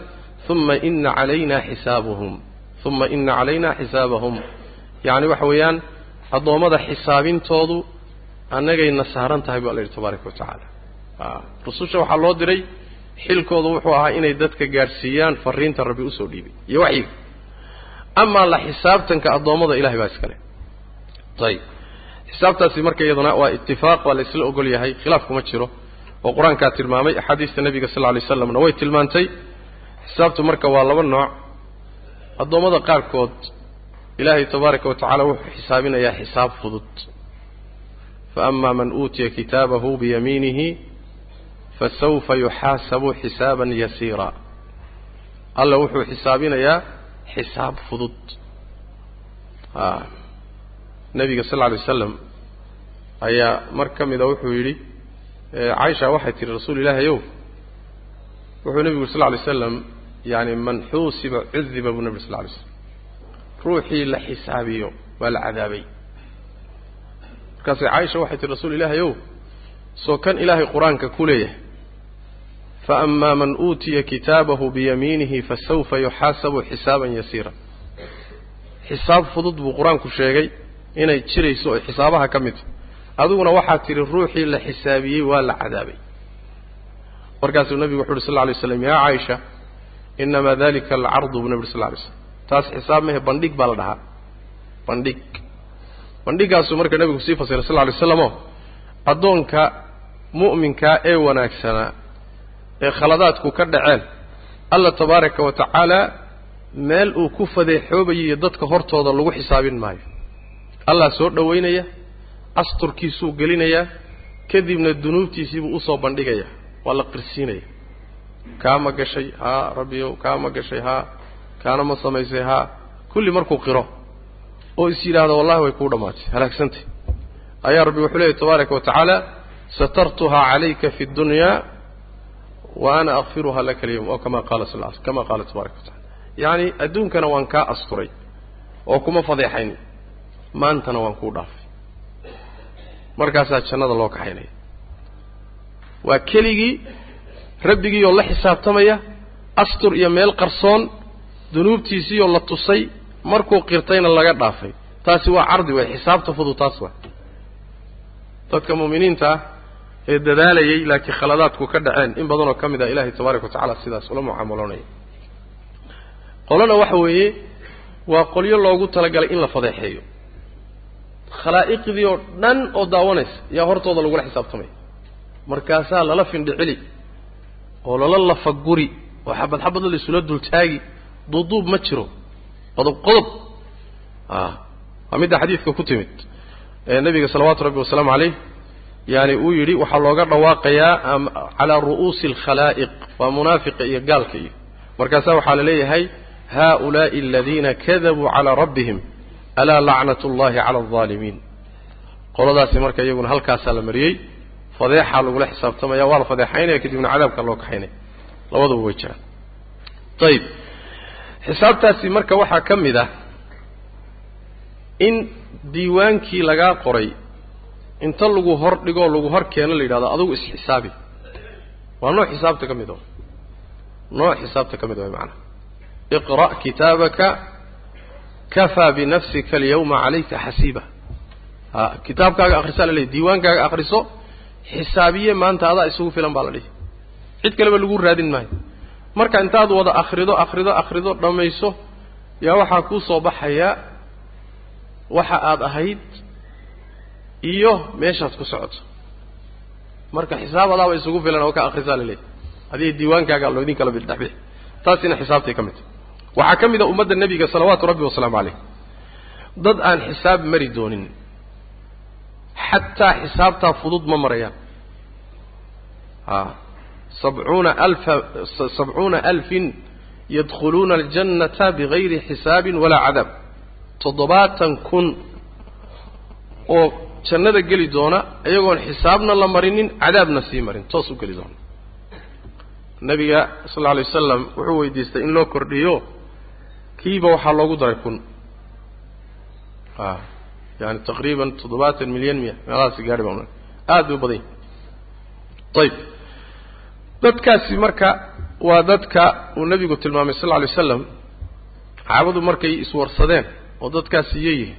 uma ina calayna xisaabuhum uma ina calayna xisaabahum. Yacni waxa weeyaan addoommada xisaabintoodu annagayna saaran tahay baa la yidhi tabaaraka wa tacaala. A rususha waxaa loo diray xilkoodu wuxuu ahaa inay dadka gaadhsiiyaan fariinta rabbi u soo dhiibay iyo waxyiga. Amaa la xisaabtanka addoommada ilahay baa iskale ayib xisaabtaasi marka iyaduna waa itifaaq waa la isla ogol yahay khilaaf kuma jiro oo qur'aankaa tilmaamay axaadiista nebiga sal lla lay slamna way tilmaantay. Xisaabtu marka waa laba nooc. Addoommada qaarkood ilaahay tabaaraka wa tacaala wuxuu xisaabinayaa xisaab fudud. Fa ama man uutiya kitaabahu biyamiinihi fasawfa yuxaasabu xisaaban yasiira alla wuxuu xisaabinayaa xisaab fudud a nebiga sal lla alay waslam ayaa mar ka mida wuxuu yidhi caaisha waxay tihi rasuul ilaahi ow wuxuu nebigu sal lla alay slam yaani man xuusiba cudiba buu nebi sal lla alay slam ruuxii la xisaabiyo waa la cadaabay markaasay caaisha waxay tihi rasuul ilaahi ow soo kan ilaahay qur'aanka ku leeyahay faama man uutiya kitaabahu biyamiinihi fasawfa yuxaasabu xisaaban yasiira xisaab fudud buu qur'aanku sheegay inay jirayso oo xisaabaha ka mid adiguna waxaad tidhi ruuxii la xisaabiyey waa la cadaabay markaasuu nebigu wuxu uhi sal lla lay slam yaa caaisha inamaa dalika alcardu buu nebi ur sal lla lay slam taas xisaab mehe bandhig baa la dhahaa bandhig bandhigaasuu marka nebigu sii fasiray sal lla lay slam oo addoonka mu'minkaa ee wanaagsanaa ee khaladaadku ka dhaceen. Alla tabaaraka wa tacaala meel uu ku fadeexoobayo iyo dadka hortooda lagu xisaabin maayo. Allah soo dhowaynaya asturkiisuu gelinayaa kadibna dunuubtiisiibuu u soo bandhigaya. Waa la qirsiinaya. Kaa ma gashay haa rabbiyow kaa ma gashay haa kaana ma samaysay haa. Kulli markuu qiro oo is yidhaahdo wallahi way kuu dhammaatay. Halaagsantay. Ayaa rabbi wuxuu leeyahy tabaaraka wa tacaala satartuhaa calayka fi ddunyaa wa ana akfiruha laka alyawm oo kama qaala kama qaala tabaraka wa tacala yacni adduunkana waan kaa asturay oo kuma fadeexayni maantana waan kuu dhaafay markaasaa jannada loo kaxaynaya waa keligii rabbigii oo la xisaabtamaya astur iyo meel qarsoon dunuubtiisii oo la tusay markuu qirtayna laga dhaafay taasi waa cardi way xisaabta fudud taas waa dadka mu'miniinta ah ee dadaalayay laakiin khaladaadku ka dhaceen. In badanoo ka mid ah ilaahay tabaaraka wa tacala sidaas ula mucaamaloonaya qolana waxa weeye waa qolyo loogu talagalay in la fadeexeeyo. Khalaa'iqdii oo dhan oo daawanaysa yaa hortooda lagula xisaabtamaya markaasaa lala findhicili oo lala lafaguri oo xabad xabad la isula dultaagi duuduub ma jiro. Qodob qodob. A waa midda xadiidka ku timid ee nebiga salawaatu rabbi wasalaamu calayh yani uu yidhi waxaa looga dhawaaqayaa calaa ru'uusi alkhalaa'iq. Waa munaafiqa iyo gaalka iyo. Markaasaa waxaa la leeyahay haaulaa'i aladiina kadabuu calaa rabbihim alaa lacnat ullahi cala aldaalimiin qoladaasi marka iyaguna halkaasaa la mariyey fadeexaa lagula xisaabtamaya waa la fadeexaynaya kadibna cadaabkaa loo kaxaynaya labadaba way jiraan. Ayib xisaabtaasi marka waxaa ka mid ah in diiwaankii lagaa qoray inta lagu hor dhigoo lagu hor keeno la yidhahdo adugu isxisaabi waa nooc xisaabta ka mid o nooc xisaabta ka mid way macana iqra' kitaabaka kafaa binafsika alyawma calayka xasiiba a kitaabkaaga akhrisaa la leeyahy diiwaankaaga akhriso xisaabiye maanta adaa isugu filan baa la dhihi. Cid kaleba lagu raadin maayo. Marka intaad wada akhrido akhrido akhrido dhammayso yaa waxaa kuu soo baxaya waxa aad ahayd iyo meeshaad ku socoto marka xisaab adaaba isugu filan oo ka akhrisaa la leeyahy adiga diiwaankaaga loo idin kala bidhexbix taasina xisaabtay ka mid. Tahy waxaa ka mid a ummadda nebiga salawaatu rabbi wasalaamu calayh. Dad aan xisaab mari doonin xataa xisaabtaa fudud ma marayaan. A sabcuuna alfa sabcuuna alfin yadkhuluuna aljannata bigayri xisaabin walaa cadaab. Toddobaatan kun oo jannada geli doona iyagoon xisaabna la marinin cadaabna sii marin toos u geli doona. Nabiga sal alla alay wasalam wuxuu weydiistay in loo kordhiyo kiiba waxaa loogu daray kun. A yani taqriiban toddobaatan milyan miya meelahaasi gaari baa aad bay u badan yahi ayib dadkaasi marka waa dadka uu nebigu tilmaamay sal lla alay waslam saxaabadu markay iswarsadeen oo dadkaasi yeeyihi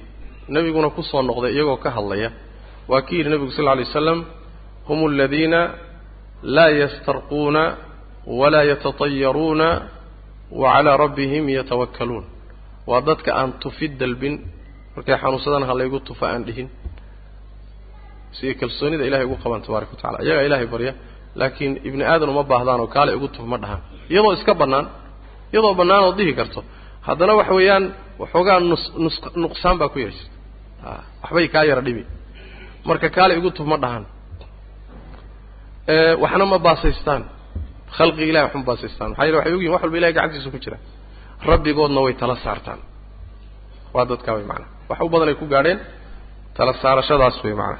nebiguna ku soo noqday iyagoo ka hadlaya. Waa ki yidhi nebigu sal lla alay waslam hum aladiina laa yastarquuna walaa yatatayaruuna wa calaa rabbihim yatawakkaluun. Waa dadka aan tufi dalbin markay xanuunsadaan ha laygu tufa aan dhihin. Siday kalsoonida ilahay ugu qabaan tabaraka wa tacala iyagaa ilahay barya laakiin ibni aadan uma baahdaan oo kaale igu tuf ma dhahaan. Iyadoo iska bannaan iyadoo bannaan oo dihi karto haddana waxa weeyaan waxoogaa nus nus nuqsaan baa ku yar jirta a waxbay kaa yara dhimi marka kaale igu tuf ma dhahaan waxna ma baasaystaan. Khalqiga ilahay wax ma baasaystaan. Maxaa yele waxay ogyihiin wax walba ilahay gacantiisa ku jira. Rabbigoodna way tala saartaan. Waa dadkaa way macanaa wax u badan ay ku gaadheen tala saarashadaas way macana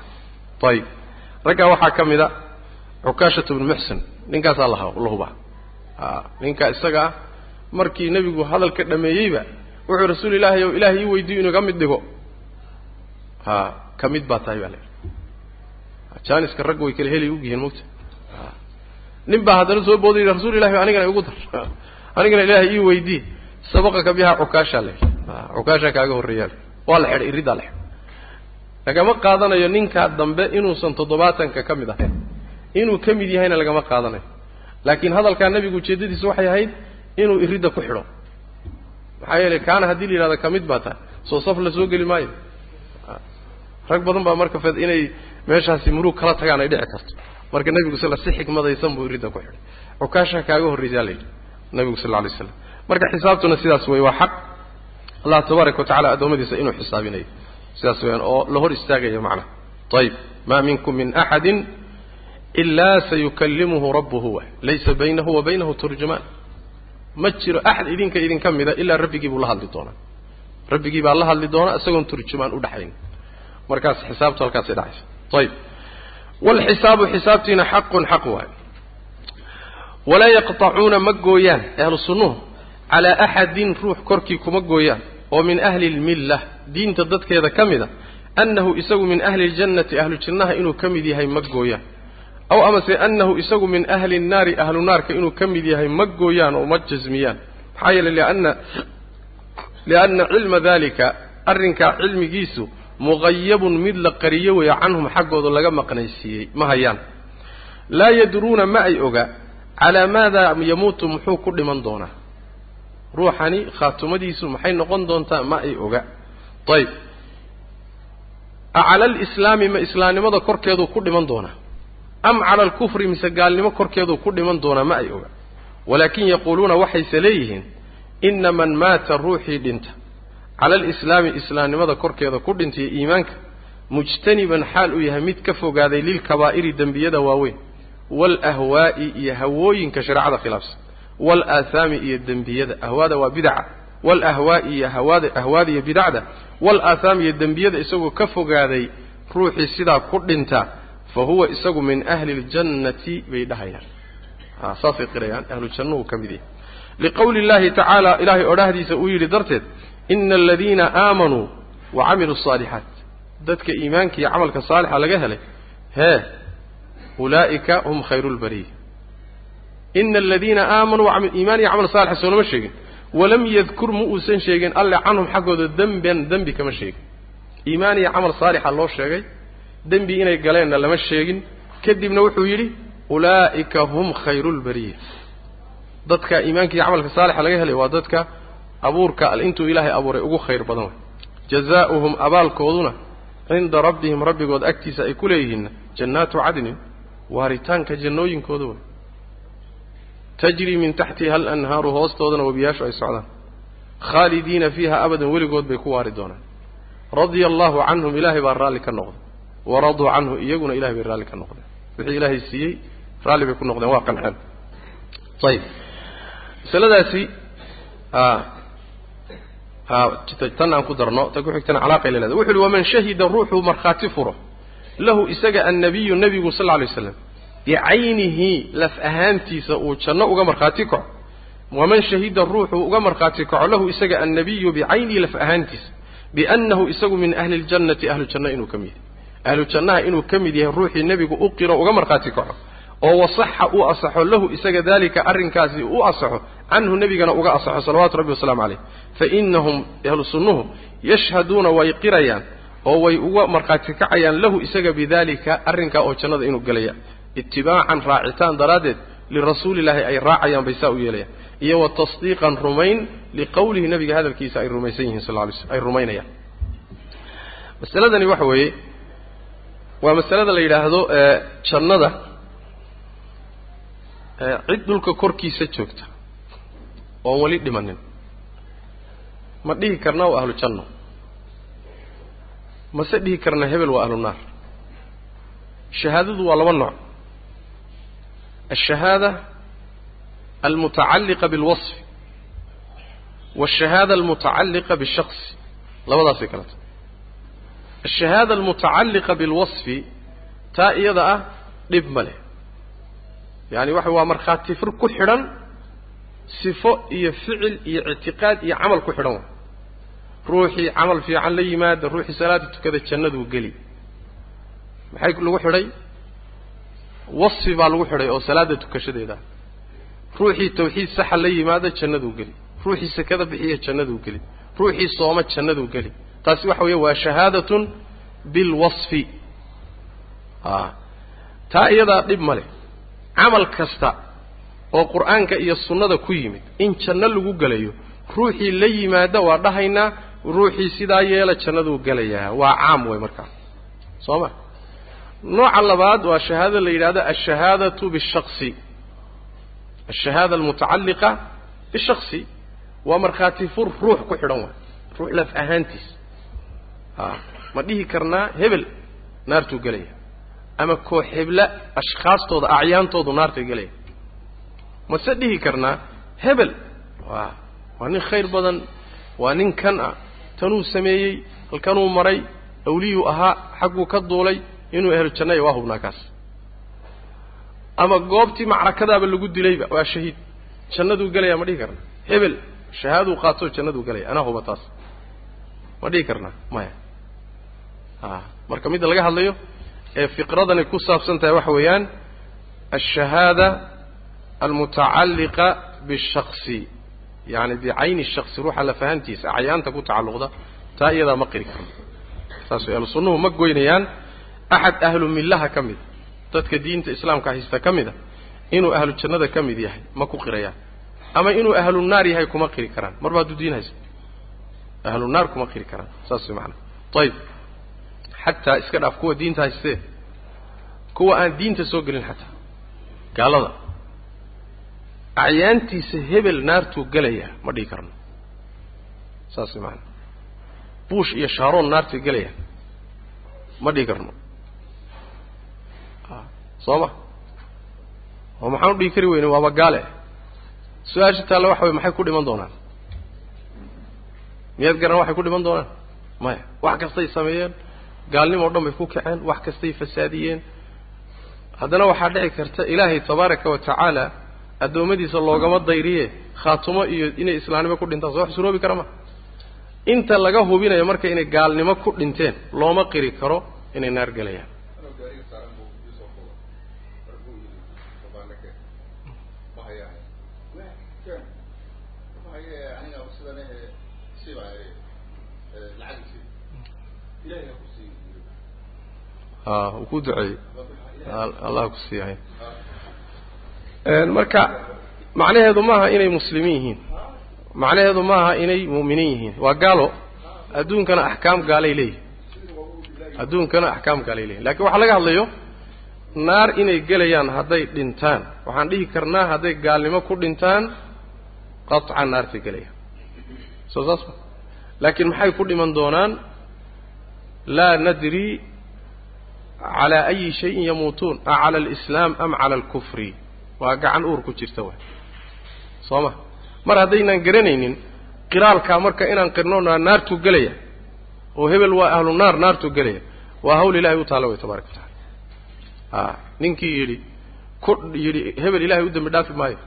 ayib raggaa waxaa ka mid a cukaashatu bnu muxsin ninkaasaa la la hubaa ninka isaga ah markii nebigu hadalka dhameeyeyba wuxuu rasuul ilaahay ow ilahay ii weydiyo inuu ka mid dhigo ha ka mid baa tahay baa la jaaniska ragga way kala heli ogyihiin mogta nin baa haddana soo booday yidhi rasuul ilahi anigana igu dar. Anigana ilaahay ii weydii sabaqaka bihaa cukaashaa la yidhi. Cukaashaa kaaga horreeyaa. Waa la xidhay iriddaa la xidhay. Lagama qaadanayo ninkaa dambe inuusan toddobaatanka ka mid ahayn. Inuu ka mid yahayna lagama qaadanayo. Laakiin hadalkaa nebigu ujeeddadiisa waxay ahayd inuu iridda ku xidho. Maxaa yeelay kaana haddii la yidhahdo ka mid baa tahay. Soo saf la soo geli maayo rag badan baa marka fed inay meeshaasi murug kala tagaan ay dhici karto. Marka nebigu sal si xikmadaysan buu iridda ku xidhay. Cukaasha kaaga horraysaa la yidhi nebigu sal alay slam marka xisaabtuna sidaas wey waa xaq. Allah tabaaraka wa addoommadiisa inuu xisaabinayo sidaas weyaan oo la hor istaagayo macnaha ayib maa minkum min axadin ilaa sayukallimuhu rabbuhu wa laysa baynahu wa baynahu turjumaan. Ma jiro axad idinka idinka mida ilaa rabbigii buu la hadli doonaa. Rabbigii baa la hadli doonaa isagoon turjumaan u dhaxayn markaas xisaabtu halkaasay dhacaysa ayib waalxisaabu xisaabtiina xaqun xaq waay walaa yaqطacuuna ma gooyaan ahlu sunnuhu calaa axadin ruux korkii kuma gooyaan oo min ahli اlmilla diinta dadkeeda ka mida annahu isagu min ahli اljannati ahlu jannaha inuu ka mid yahay ma gooyaan aw amase annahu isagu min ahli الnaari ahlu naarka inuu ka mid yahay ma gooyaan oo ma jasmiyaan maxaa yeeley lianna lianna cilma dalika arrinkaa cilmigiisu muqayabun mid la qariyo weeye canhum xaggooda laga maqnaysiiyey. Ma hayaan. Laa yadruuna ma ay oga. Calaa maada yamuutu muxuu ku dhiman doonaa? Ruuxani khaatumadiisu maxay noqon doontaa ma ay oga? Ayib acala alislaami ma islaamnimada korkeeduu ku dhiman doonaa? Am cala alkufri mise gaalnimo korkeeduu ku dhiman doonaa ma ay oga? Walaakin yaquuluuna waxayse leeyihiin ina man maata ruuxii dhinta cala alislaami islaamnimada korkeeda ku dhintay iimaanka mujtaniban xaal uu yahay mid ka fogaaday lilkabaa'iri dembiyada waaweyn waalahwaa'i iyo hawooyinka shareecada khilaafsan waalaathaami iyo dembiyada ahwaada waa bidaca waalahwaa'i iyo hawaada ahwaada iyo bidacda waalaathaami iyo dembiyada isagoo ka fogaaday ruuxii sidaa ku dhinta fa huwa isagu min ahli اljannati bay dhahayaan. Saasay qirayaan ahlu jannuhu ka mid yahay. Liqowli اllahi tacaala ilaahay odhahdiisa uu yidhi darteed ina aladiina aamanuu wa camiluu asaalixaat dadka iimaanka iyo camalka saalixa laga helay hee ulaa'ika hum khayru lbariya ina aladiina aamanuu iimaan iyo camal saalixa soolama sheegin. Walam yadkur ma uusan sheegin alle canhum xaggooda demben dembi kama sheegin. Iimaan iyo camal saalixa loo sheegay dembi inay galeenna lama sheegin. Kadibna wuxuu yidhi ulaa'ika hum khayru lbariya dadka iimaanka iyo camalka saalixa laga helay waa dadka abuurka intuu ilaahay abuuray ugu khayr badan way. Jazaa'uhum abaalkooduna cinda rabbihim rabbigood agtiisa ay ku leeyihiinna jannaatu cadnin waaritaanka jannooyinkooda way. Tajri min taxtiha alanhaaru hoostoodana webiyaashu ay socdaan. Khaalidiina fiiha abadan weligood bay ku waari doonaan. Radia allahu canhum ilaahay baa raalli ka noqday. Waraduu canhu iyaguna ilahay bay raalli ka noqdeen. Wixii ilaahay siiyey raalli bay ku noqdeen. Waa qanceen ayib masaladaasi tan aan ku darno ta ku xigtana calaaqay la leedahay wuxu uhi waman shahida ruuxuu markhaati furo. Lahu isaga annabiyu nebigu sal lla alay slam bicaynihi laf ahaantiisa uu janno uga markhaati kaco. Waman shahida ruuxuu uga markhaati kaco lahu isaga annabiyu bicaynihi laf ahaantiisa. Biannahu isagu min ahli ljannati ahlu janno inuu ka mid yahay. Ahlu jannaha inuu ka mid yahay ruuxii nebigu u qiro uga markhaati kaco oo wasaxa uu asaxo lahu isaga daalika arrinkaasi u asaxo canhu nebigana uga asaxo salawaatu rabbi wasalaamu caleyh fa inahum ahlu sunnuhu yashhaduuna way qirayaan oo way uga markhaati kacayaan lahu isaga bidalika arrinkaa oo jannada inuu gelaya itibaacan raacitaan daraaddeed lirasuulillaahi ay raacayaan bay saa u yeelayaan. Iyo wa tasdiiqan rumayn liqowlihi nebiga hadalkiisa ay rumaysan yihiin sal lay ay rumaynayaan. Masaladani waxa weeye waa masalada la yidhaahdo jannada cid dhulka korkiisa joogta oon weli dhimanin. Ma dhihi karna waa ahlu janno. Mase dhihi karna hebel waa ahlu naar. Shahaadadu waa laba nooc. Alshahaada almutacalliqa bilwasfi waashahaada almutacalliqa bishaqsi labadaasay kala tahay. Alshahaada almutacalliqa bilwasfi taa iyada ah dhib ma leh yaani waxa waa markhaati fir ku xidhan sifo iyo ficil iyo ictiqaad iyo camal ku xidhan ruuxii camal fiican la yimaada ruuxii salaada tukada jannaduu geli. Maxay lagu xidhay? Wasfi baa lagu xidhay oo salaada tukashadeeda. Ruuxii tawxiid saxa la yimaada jannaduu geli. Ruuxii sekada bixiya jannaduu geli. Ruuxii sooma jannaduu geli. Taasi waxa weeye waa shahaadatun bilwasfi a taa iyadaa dhib ma leh camal kasta oo qur'aanka iyo sunnada ku yimid in janno lagu gelayo ruuxii la yimaada waa dhahaynaa ruuxii sidaa yeela jannaduu gelayaa waa caam wey markaas soo ma? Nooca labaad waa shahaadada la yidhahdo alshahaadatu bishaqsi alshahaada almutacalliqa bishaksi waa markhaati fur ruux ku xidhan waay ruux laf ahaantiis. A ma dhihi karnaa hebel naartuu gelaya ama koox hebla ashkhaastooda acyaantoodu naartay gelaya mase dhihi karnaa hebel. Waa waa nin khayr badan waa nin kan ah tanuu sameeyey halkanuu maray awliyuu ahaa xagguu ka duulay inuu ehlu jannaya waa hubnaa kaas ama goobtii macrakadaaba lagu dilayba waa shahiid. Jannaduu gelaya ma dhihi karnaa hebel shahaaduu qaatoo jannaduu gelaya anaa huba taas ma dhihi karnaa maya. A marka midda laga hadlayo ee fiqradani ku saabsan tahay waxa weeyaan alshahaada almutacalliqa bishaksi yani bicayni shaksi ruuxa lafahantiisa acyaanta ku tacalluqda taa iyadaa ma qiri karno saas ahlu sunnuhu ma goynayaan axad ahlu millaha ka mida dadka diinta islaamka haysta ka mid a inuu ahlu jannada ka mid yahay ma ku qirayaan. Ama inuu ahlu naar yahay kuma qiri karaan. Marba hadduu diin haysto ahlu naar kuma qiri karaan. Saas way macanaa ayib xataa iska dhaaf kuwa diinta haystee kuwa aan diinta soo gelin xataa gaalada. Acyaantiisa hebel naartuu gelaya ma dhihi karno. Saas way macanaa buush iyo shaaroon naartay gelaya ma dhihi karno. Soo ma? Oo maxaan u dhihi kari weyne waaba gaale. Su'aasha taalla waxa wey maxay ku dhiman doonaan? Miyaad garan waxay ku dhiman doonaan? Maya wax kastay sameeyeen gaalnimo o dhan bay ku kaceen wax kastay fasaadiyeen. Haddana waxaa dhici karta ilaahay tabaaraka wa tacaala addoommadiisa loogama dayriye khaatumo iyo inay islaamnimo ku dhintaan. Soo wax suroobi kara ma. Inta laga hubinayo marka inay gaalnimo ku dhinteen looma qiri karo inay naar gelayaan uu ku duceeyey allah ku siiyahay marka macnaheedu maaha inay muslimiin yihiin. Macnaheedu maaha inay mu'miniin yihiin. Waa gaalo. Adduunkana axkaam gaalay leeyihiin adduunkana axkaam gaalay leeyihiin lakiin waxaa laga hadlayo naar inay gelayaan hadday dhintaan. Waxaan dhihi karnaa hadday gaalnimo ku dhintaan qaطcan naartay gelayaan. Soo saas ma. Laakiin maxay ku dhiman doonaan? Laa nadri calى ayi shayin yamuutuun a cala alislaam am cala alkufri waa gacan uur ku jirta waay. Soo ma mar haddaynaan garanaynin qiraalkaa marka inaan qirno naartuu gelaya. Oo hebel waa ahlu naar naartuu gelaya. Waa hawl ilahay u taalla way tabaraka wa tacala a ninkii yidhi ku yidhi hebel ilahay u dembi dhaafi maayo.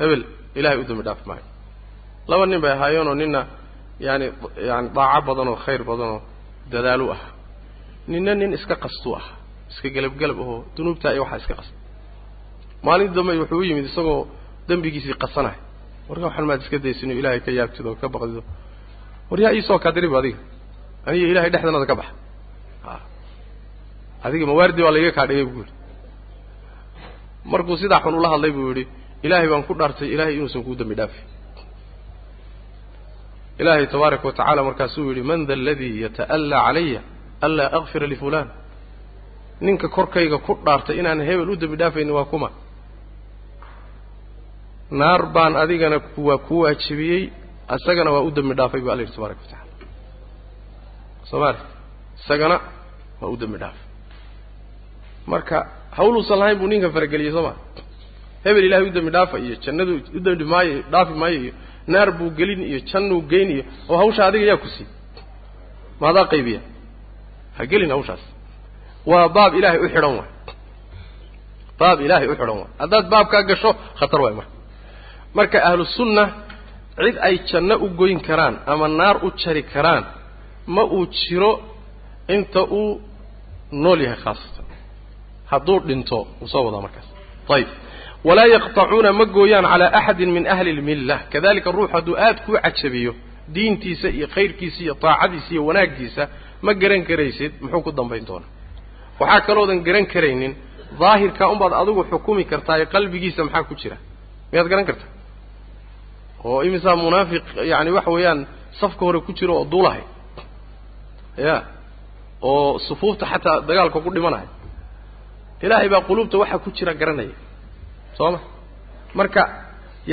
Hebel ilahay u dembi dhaafi maayo. Laba nin bay ahaayeenoo nina yaani yani daaco badan oo khayr badan oo dadaalu ah ninna nin iska qastuu ah iska gelabgelab ahoo dunuubtaa iyo waxaa iska qasta maalintii dambe wuxuu u yimid isagoo dembigiisii qasanay warka waxan maad iska daysino ilaahay ka yaabtido o ka baqdido war yaa iisoo kadirib adiga. Aniga ilahay dhexdanada ka baxa. A adiga mawaardi baa laiga kaa dhigay buu yidhi. Markuu sidaa xun ula hadlay buu yidhi ilaahay baan ku dhaartay ilaahay inuusan kuu dembi dhaafi. Ilaahay tabaaraka wa markaasuu yidhi man da aladii yata'allaa calaya anlaa akfira lifulaan ninka korkayga ku dhaartay inaan hebel u dembi dhaafaynin waa kuma. Naar baan adigana waa ku waajibiyey isagana waa u dembi dhaafay bu alla yidhi tabaraka wa tacala soo maali isagana waa u dembi dhaafay. Marka hawluusan lahayn buu ninkan farageliyey soo maa hebel ilahay u dembi dhaafa iyo jannadu u dembi maayo dhaafi maayo iyo naar buu gelin iyo jannuu geyn iyo oo hawsha adiga yaa ku sii maadaa qaybiya ha gelin hawshaas waa baab ilaahay u xidhan waay. Baab ilaahay u xidhan waay. Haddaad baabkaa gasho khatar waay marka. Marka ahlusunna cid ay janno u goyn karaan ama naar u jari karaan ma uu jiro inta uu nool yahay khaasatan. Hadduu dhinto wuu soo wadaa markaas. Ayib walaa yaqtacuuna ma gooyaan calaa axadin min ahli اlmilla kadalika ruux hadduu aad kuu cajabiyo diintiisa iyo khayrkiisa iyo taacadiisa iyo wanaaggiisa ma garan karaysid muxuu ku dambayn doonaa waxaa kaloodan garan karaynin daahirkaa unbaad adigu xukumi kartaa ee qalbigiisa maxaa ku jira? Miyaad garan kartaa oo imisaa munaafiq yani waxa weeyaan safka hore ku jiro oo duulahay. Ya oo sufuufta xataa dagaalka ku dhimanaya ilaahay baa quluubta waxa ku jira garanaya. Soo ma? Marka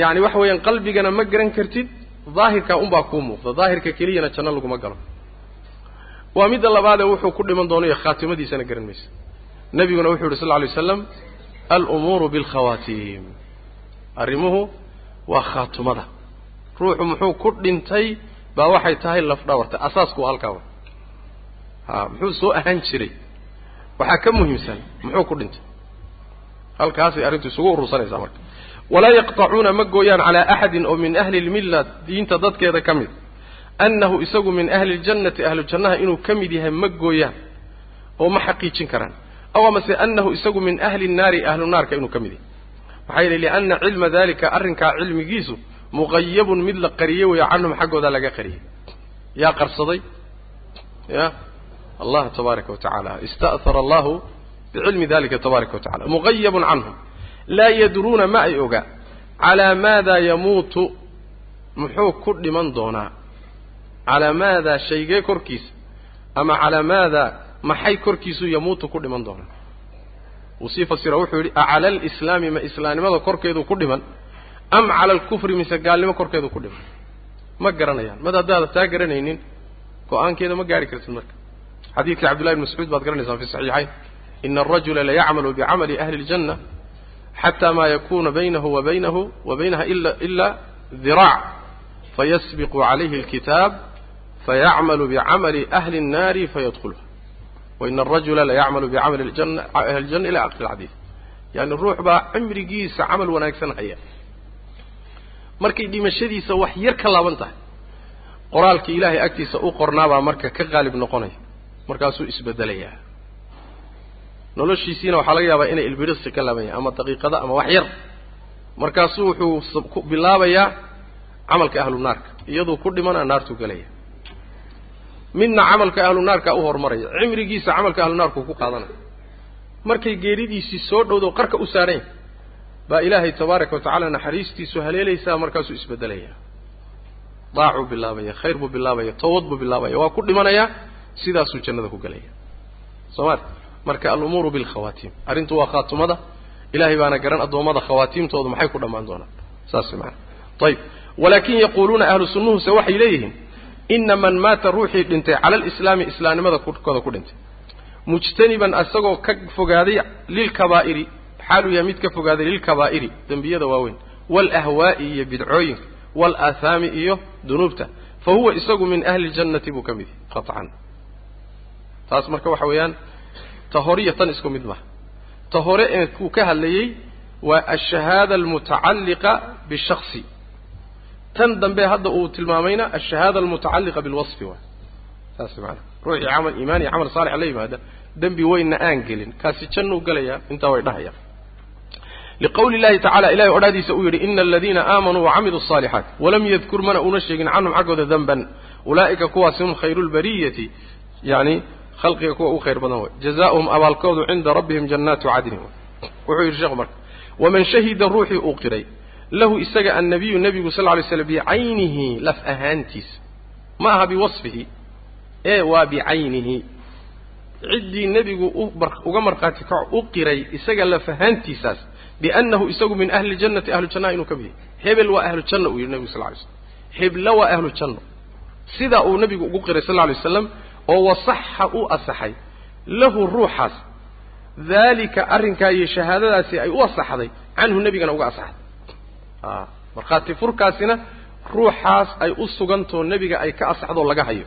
yani waxa weeyaan qalbigana ma garan kartid daahirkaa unbaa kuu muuqda. Daahirka keliyana janno laguma galo. Waa midda labaadee wuxuu ku dhiman doonayo khaatimadiisana garan maysa nebiguna wuxuu yidhi sal lla alay waslam alumuuru bilkhawaatiim arrimuhu waa khaatumada ruuxu muxuu ku dhintay baa waxay tahay laf dhawarta asaasku waa. Halkaaba ha muxuu soo ahaan jiray. Waxaa ka muhiimsan muxuu ku dhintay. Halkaasay arrintu isugu urursanaysaa marka walaa yaqطacuuna ma gooyaan calaa axadin oo min ahli lmilla diinta dadkeeda ka mid. Annahu isagu min ahli ljannati ahlu jannaha inuu ka mid yahay ma gooyaan oo ma xaqiijin karaan. Aw amase annahu isagu min ahli nnaari ahlu naarka inuu ka mid yahay. Maxaa yeele lianna cilma dalika arrinkaa cilmigiisu muqayabun mid la qariyey weeyo canhum xaggooda laga qariyey. Yaa qarsaday? Ya? Allah tabaaraka wa tacaala ista'hara allahu bicilmi dalika tabaaraka wa muqayabun canhum laa yadruuna ma ay oga. Calaa maada yamuutu muxuu ku dhiman doonaa. Calaa maadaa shaygee korkiisa ama calaa maadaa maxay korkiisu yamuutu ku dhiman doonaa? Uu sii fasira wuxuu yidhi acala alislaami ma islaamnimada korkeedu ku dhiman? Am cala alkufri mise gaalnimo korkeedu ku dhiman? Ma garanayaan. Mad haddaada taa garanaynin go'aankeeda ma gaari kartid marka. Xadiidkii cabdullahi bn mascuud baad garanaysaan fi saxiixayn. Ina arajula layacmalu bicamali ahli اljanna xata ma yakuna baynahu wa baynahu wa baynaha ila ila diraac fayasbiqu calayhi اlkitaab fayacmalu bicamali ahli الnaari fayadkulha waina arajula layacmalu bicamali ahli اljanna ila aqri اlxadiid yani ruux baa cimrigiisa camal wanaagsan haya markay dhimashadiisa wax yar ka laaban tahay qoraalkii ilaahay agtiisa u qornaabaa marka ka qaalib noqonaya markaasuu isbedelayaa noloshiisiina waxaa laga yaabaa inay ilbidhisi ka laaban yahay ama daqiiqada ama wax yar. Markaasuu wuxuu ku bilaabayaa camalka ahlu naarka iyaduu ku dhimana naartuu gelaya midna camalka ahlu naarka u horumaraya cimrigiisa camalka ahlu naarkuu ku qaadanaya markay geeridiisii soo dhowdo qarka u saaran yahay baa ilaahay tabaaraka wa tacala naxariistiisu haleelaysaa markaasuu isbedelaya. Daacuu bilaabaya khayr buu bilaabaya tawad buu bilaabaya waa ku dhimanayaa sidaasuu jannada ku gelaya soo maali marka alumuuru bilkhawaatiim arrintu waa khaatumada. Ilahay baana garan addoommada khawaatiimtoodu maxay ku dhammaan doonaan saas maana ayib walaakin yaquuluuna ahlu sunnuhuse waxay leeyihiin ina man maata ruuxii dhintay cala alislaami islaamnimada korkooda ku dhintay. Mujtaniban isagoo ka fogaaday lilkabaa'iri xaaluu yahay mid ka fogaaday lilkabaa'iri dembiyada waaweyn waalahwaa'i iyo bidcooyinka waalaahaami iyo dunuubta fa huwa isagu min ahli ljannati buu ka mid yahay qaطcan taas marka waxa weeyaan ta horiyo tan isku mid maha ta hore ee kuu ka hadlayey waa ashahaada almutacalliqa bishaksi tan dambe hadda uu tilmaamayna ashahaada almutacalliqa bilwasfi waay saas maanaa ruuxii camal iimaan iyo camal saalixa la yimaada dembi weynna aan gelin kaasi jannuu gelayaa intaa way dhahayaan liqawli llahi tacala ilahay odhaadiisa uu yidhi ina aladiina aamanuu wacamiluu الصaalixaat walam yadkur mana una sheegin canhum xaggooda danban ulaa'ika kuwaasi hum khayru lbariyati yani khalqiga kuwa ugu khayr badan way. Jazaؤuhum abaalkoodu cinda rabbihim jannaatu cadnin wuxuu yidhi sheekhu marka waman shahida ruuxii uu qiray lahu isaga annabiyu nebigu sal lay slam bicaynihi laf ahaantiisa ma aha biwasfihi ee waa bicaynihi ciddii nebigu uga markhaati kaco u qiray isaga laf ahaantiisaas biannahu isagu min ahli ljannati ahlu jannaha inuu ka mid yahay. Hebel waa ahlu janna uu yidhi nebigu sal lay slam hebla waa ahlu janno sidaa uu nebigu ugu qiray sal lay waslam oo wasaxa u asaxay lahu ruuxaas daalika arrinkaa iyo shahaadadaasi ay u asaxday canhu nebigana uga asaxday. Markhaati furkaasina ruuxaas ay u sugantoo nebiga ay ka asaxdoo laga hayo.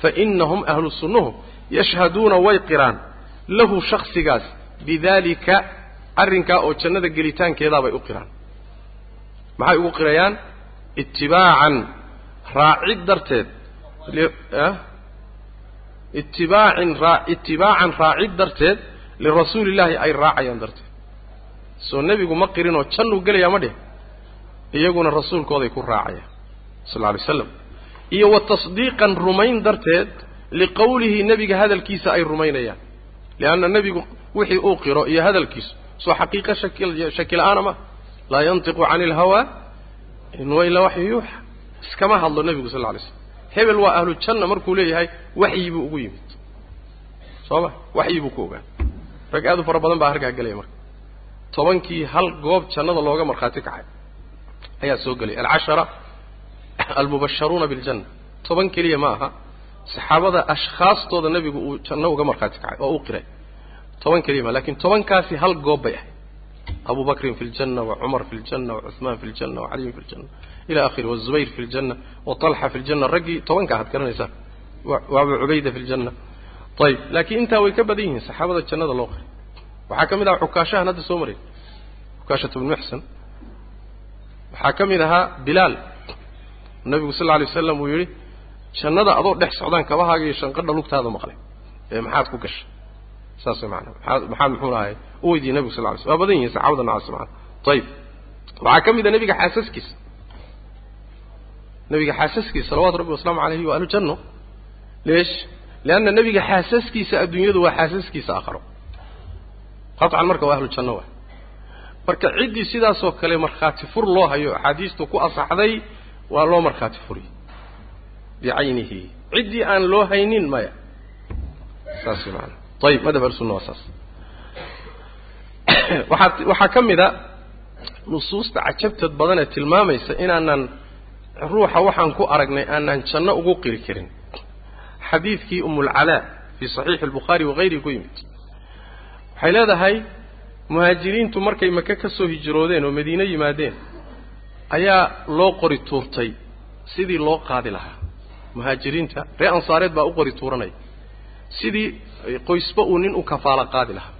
Fa inahum ahlu sunnuhu yashhaduuna way qiraan lahu shaksigaas bidaalika arrinkaa oo jannada gelitaankeedaabay u qiraan. Maxay ugu qirayaan? Itibaacan raacid darteed itibaacin itibaacan raacid darteed lirasuuli illaahi ay raacayaan darteed. Soo nebigu ma qirinoo jannuu gelayaa ma dheh iyaguna rasuulkooday ku raacayaan sal alay slam iyo wa tasdiiqan rumayn darteed liqowlihi nebiga hadalkiisa ay rumaynayaan. Lianna nebigu wixii uu qiro iyo hadalkiisu soo xaqiiqa shaki la'aana ma laa yantiqu cani ilhawaa in huwa ilaa waxyu yuuxa. Iskama hadlo nebigu sal lla alay slam hebel waa ahlu janna markuu leeyahay waxyi buu ugu yimid. Soo ma? Waxyi buu ku ogaa rag aad u fara badan baa harkaa gelaya marka. Tobankii hal goob jannada looga markhaati kacay ayaa soo gelaya alcashara almubasharuuna biljanna. Toban keliya ma aha. Saxaabada ashkhaastooda nebigu uu janno uga markhaati kacay oo u qiray. Toban keliya ma laakiin tobankaasi hal goob bay ahayd abu bakrin fi ljanna wacumar fi ljanna wacuثmaan fi ljanna wacaliyin fi ljanna ila akhiri wazubayr fi ljanna waطalxa fi ljanna raggii tobanka aad garanaysaan wa abu cubayda fi ljanna ayib laakiin intaa way ka badan yihiin saxaabada jannada loo qiray waxaa ka mid aha xukaashahan hadda soo maray. Xukaashat bnu muxsan waxaa ka mid ahaa bilaal. Nabigu sal alay waslam uu yidhi jannada adoo dhex socdaan kabahaaga iyo shanqadha lugtaada maqlay ee maxaad ku gashay saas maanaa maxaad muxuu ahay u weydiiyey nabigu sal alay slam waa badan yihiin saxaabada nocaas maana ayib waxaa ka mid a nebiga xaasaskiisa nebiga xaasaskiisa salawatu rabbi wasalaamu calayhi waa ahlu janno leesh leanna nebiga xaasaskiisa adduunyadu waa xaasaskiisa aakharo qaطcan marka waa ahlu janno waay marka ciddii sidaasoo kale markhaati fur loo hayo axaadiistu ku asaxday waa loo markhaati furiy bicaynihi ciddii aan loo haynin maya saas maana ayib madhab ahlusunna waa saas waxaa waxaa ka mid a nusuusta cajabtad badan ee tilmaamaysa inaanan ruuxa waxaan ku aragnay aanan janno ugu qiri karin xadiidkii umulcalaa fii saxiixi albukhaari wagayrihi ku yimid waxay leedahay muhaajiriintu markay maka ka soo hijroodeen oo madiine yimaadeen ayaa loo qori tuurtay sidii loo qaadi lahaa muhaajiriinta ree ansaareed baa u qori tuuranaya sidii qoysba uu nin u kafaalo qaadi lahaa.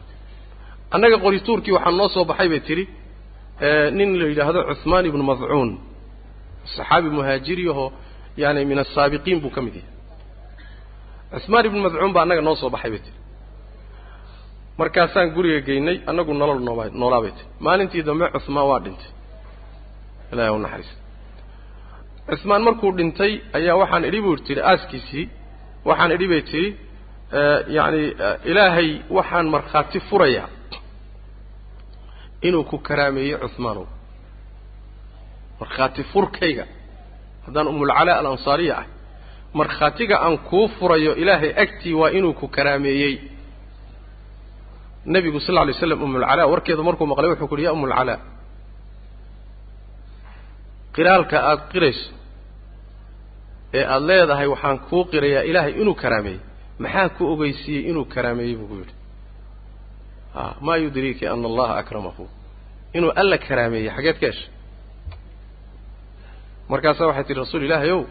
Annaga qori tuurkii waxaa noo soo baxay bay tidhi nin la yidhaahdo cuhmaan ibnu madcuun saxaabi muhaajiriyahoo yaani min asaabiqiin buu ka mid yahay. Cuhmaan ibnu madcuun baa annaga noo soo baxay bay tihi markaasaan guriga geynay annagu nolol nooba noolaa bay tihi maalintii dambe cuhmaan waa dhintay. Ilahi u naxariista cuhmaan markuu dhintay ayaa waxaan idhi buu tihi aaskiisii. Waxaan idhi bay tihi yacni ilaahay waxaan markhaati furayaa inuu ku karaameeyey cuhmaanow markhaati furkayga haddaan umulcalaa alansaariya ah markhaatiga aan kuu furayo ilaahay agtii waa inuu ku karaameeyey. Nebigu sal lla lay slam umulcalaa warkeedu markuu maqlay wuxuu ku uhi ya umulcalaa qiraalka aada qirayso ee aada leedahay waxaan kuu qirayaa ilaahay inuu karaameeyey maxaa ku ogeysiiyey inuu karaameeyey buu ku yidhi? A maa yudriiki ana allaha akramahu. Inuu alla karaameeyey xageed ka heshay markaasaa waxay tihi rasuul ilaahay ow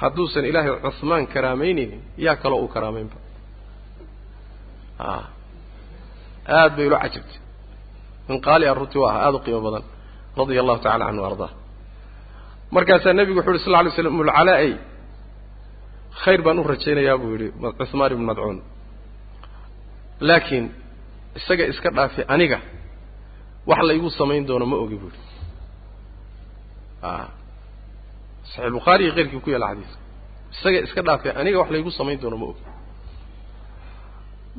hadduusan ilaahay cuhmaan karaameynaynin yaa kaloo uu karaameynba a aad bay ula cajabtay. Min qaali a runtii waa aha aada u qiimo badan. Radia allahu tacala canhu ardaa markaasaa nebigu wuxu uhi sal lla lay slam umulcalaa-ey khayr baan u rajaynayaa buu yidhi cuhmaan ibnu madcuun. Laakiin isaga iska dhaafi aniga wax laygu samayn doono ma ogi buu yidhi. A saxiix bukhaari iyo keyrkii ku yaalla xadiiska isaga iska dhaafi aniga wax laygu samayn doono ma ogi.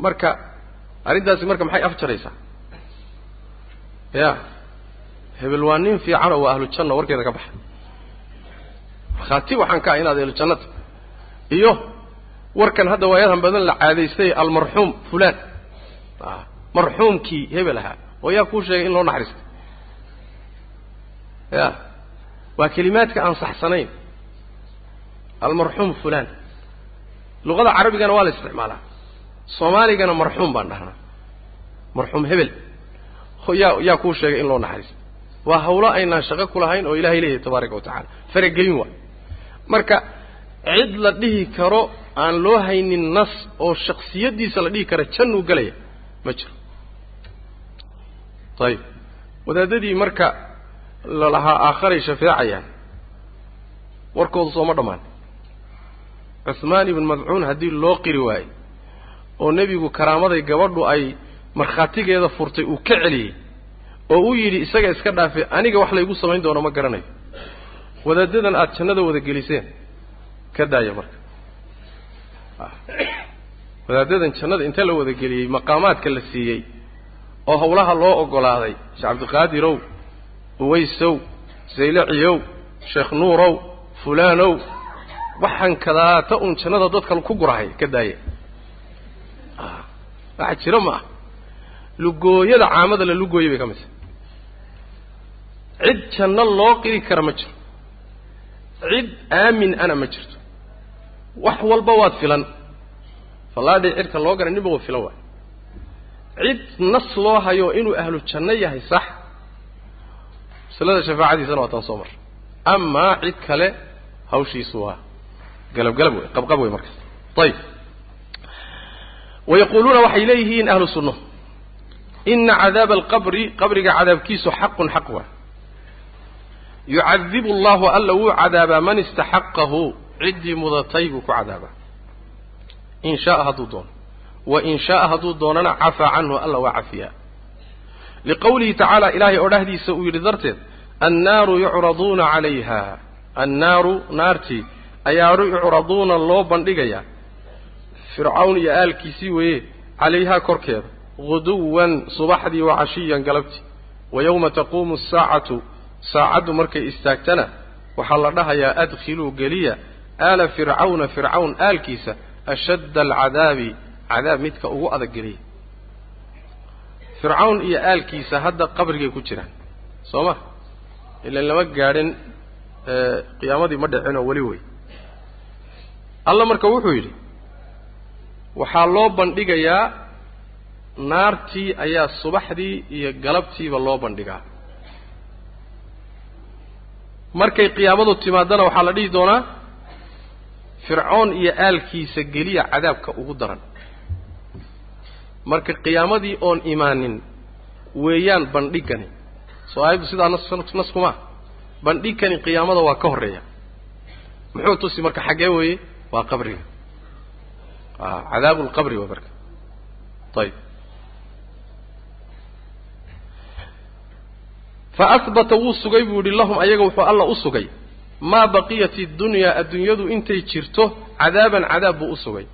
Marka arrintaasi marka maxay afjaraysaa? Ya hebel waa nin fiican oo waa ahlu janna warkeeda ka baxa. Markhaati waxaan ka ah inaad ahlu jannata iyo warkan hadda waayadan badan la caadaystay almarxuum fulaan. Marxuumkii hebel ahaa. Oo yaa kuu sheegay in loo naxariistay. Ya waa kelimaadka aan saxsanayn. Almarxuum fulaan. Luqada carabigana waa la isticmaalaa. Soomaaligana marxuum baan dhahnaa. Marxuum hebel. Yaa yaa kuu sheegay in loo naxariistay. Waa hawlo aynaan shaqo ku lahayn oo ilahay leeyahay tabaaraka wa tacala faragelin waay marka cid la dhihi karo aan loo haynin nas oo shaksiyaddiisa la dhihi kara jannuu gelaya ma jiro. Ayib wadaadadii marka lalahaa aakharay shafeecayaan warkooda sooma dhammaan. Cuhmaan ibn madcuun haddii loo qiri waayo oo nebigu karaamaday gabadhu ay markhaatigeeda furtay uu ka celiyey oo uu yidhi isaga iska dhaafe aniga wax laygu samayn doono ma garanayo. Wadaadadan aada jannada wada geliseen ka daaya marka. Wadaadadan jannada inta la wada geliyey maqaamaadka la siiyey oo hawlaha loo oggolaaday sheekh cabdiqaadirow uwaysow saylaciyow sheekh nuurow fulaanow waxaan kadaata uun jannada dadka ku gurahay ka daaya wax jiro ma ah. Lugooyada caamada la lugooyay bay ka mid cid janno loo qiri kara ma jiro. Cid aamin ana ma jirto wax walba waad filan. Fallaadhii cirka loo garay ninba waa filan waay. Cid nas loo hayo inuu ahlu janno yahay sax. Masalada shafaacadiisana waa taan soo mar. Amaa cid kale hawshiisu waa galab galab wey qabqab wey markaas ayib wayaquuluuna waxay leeyihiin ahlu sunno. Ina cadaaba alqabri qabriga cadaabkiisu xaqun xaq waa yucadibu allahu alla wuu cadaabaa man istaxaqahu ciddii mudatay buu ku cadaabaa. In shaaa hadduu doono. Wa in shaaa hadduu doonana cafaa canhu alla waa cafiyaa. Liqowlihi tacaala ilaahay odhahdiisa uu yidhi darteed annaaru yucraduuna calayha. Annaaru naartii ayaa yucraduuna loo bandhigayaa fircawn iyo aalkiisii weeye calayhaa korkeeda. Guduwan subaxdii wa cashiyan galabtii wa yowma taquumu asaacatu saacaddu markay istaagtana waxaa la dhahayaa adkhiluu geliya aala fircawna fircawn aalkiisa ashadda alcadaabi cadaab midka ugu adag geliya fircawn iyo aalkiisa hadda qabrigay ku jiraan soo ma? Ilan lama gaadhin qiyaamadii ma dhicinoo weli wey alla marka wuxuu yidhi waxaa loo bandhigayaa naartii ayaa subaxdii iyo galabtiiba loo bandhigaa. Markay qiyaamadu timaadana waxaa la dhihi doonaa fircoon iyo aalkiisa geliya cadaabka ugu daran. Marka qiyaamadii oon imaanin weeyaan bandhigani soo aayaddu sidaa nas nas kuma bandhigkani qiyaamada waa ka horreeya. Muxuu tusi marka xaggee weeye? Waa qabriga. Cadaabu lqabri waa marka. Ayib faahbata wuu sugay buu yihi lahum ayaga wuxuu alla u sugay maa baqiyat iddunyaa adduunyadu intay jirto cadaaban cadaab buu u sugay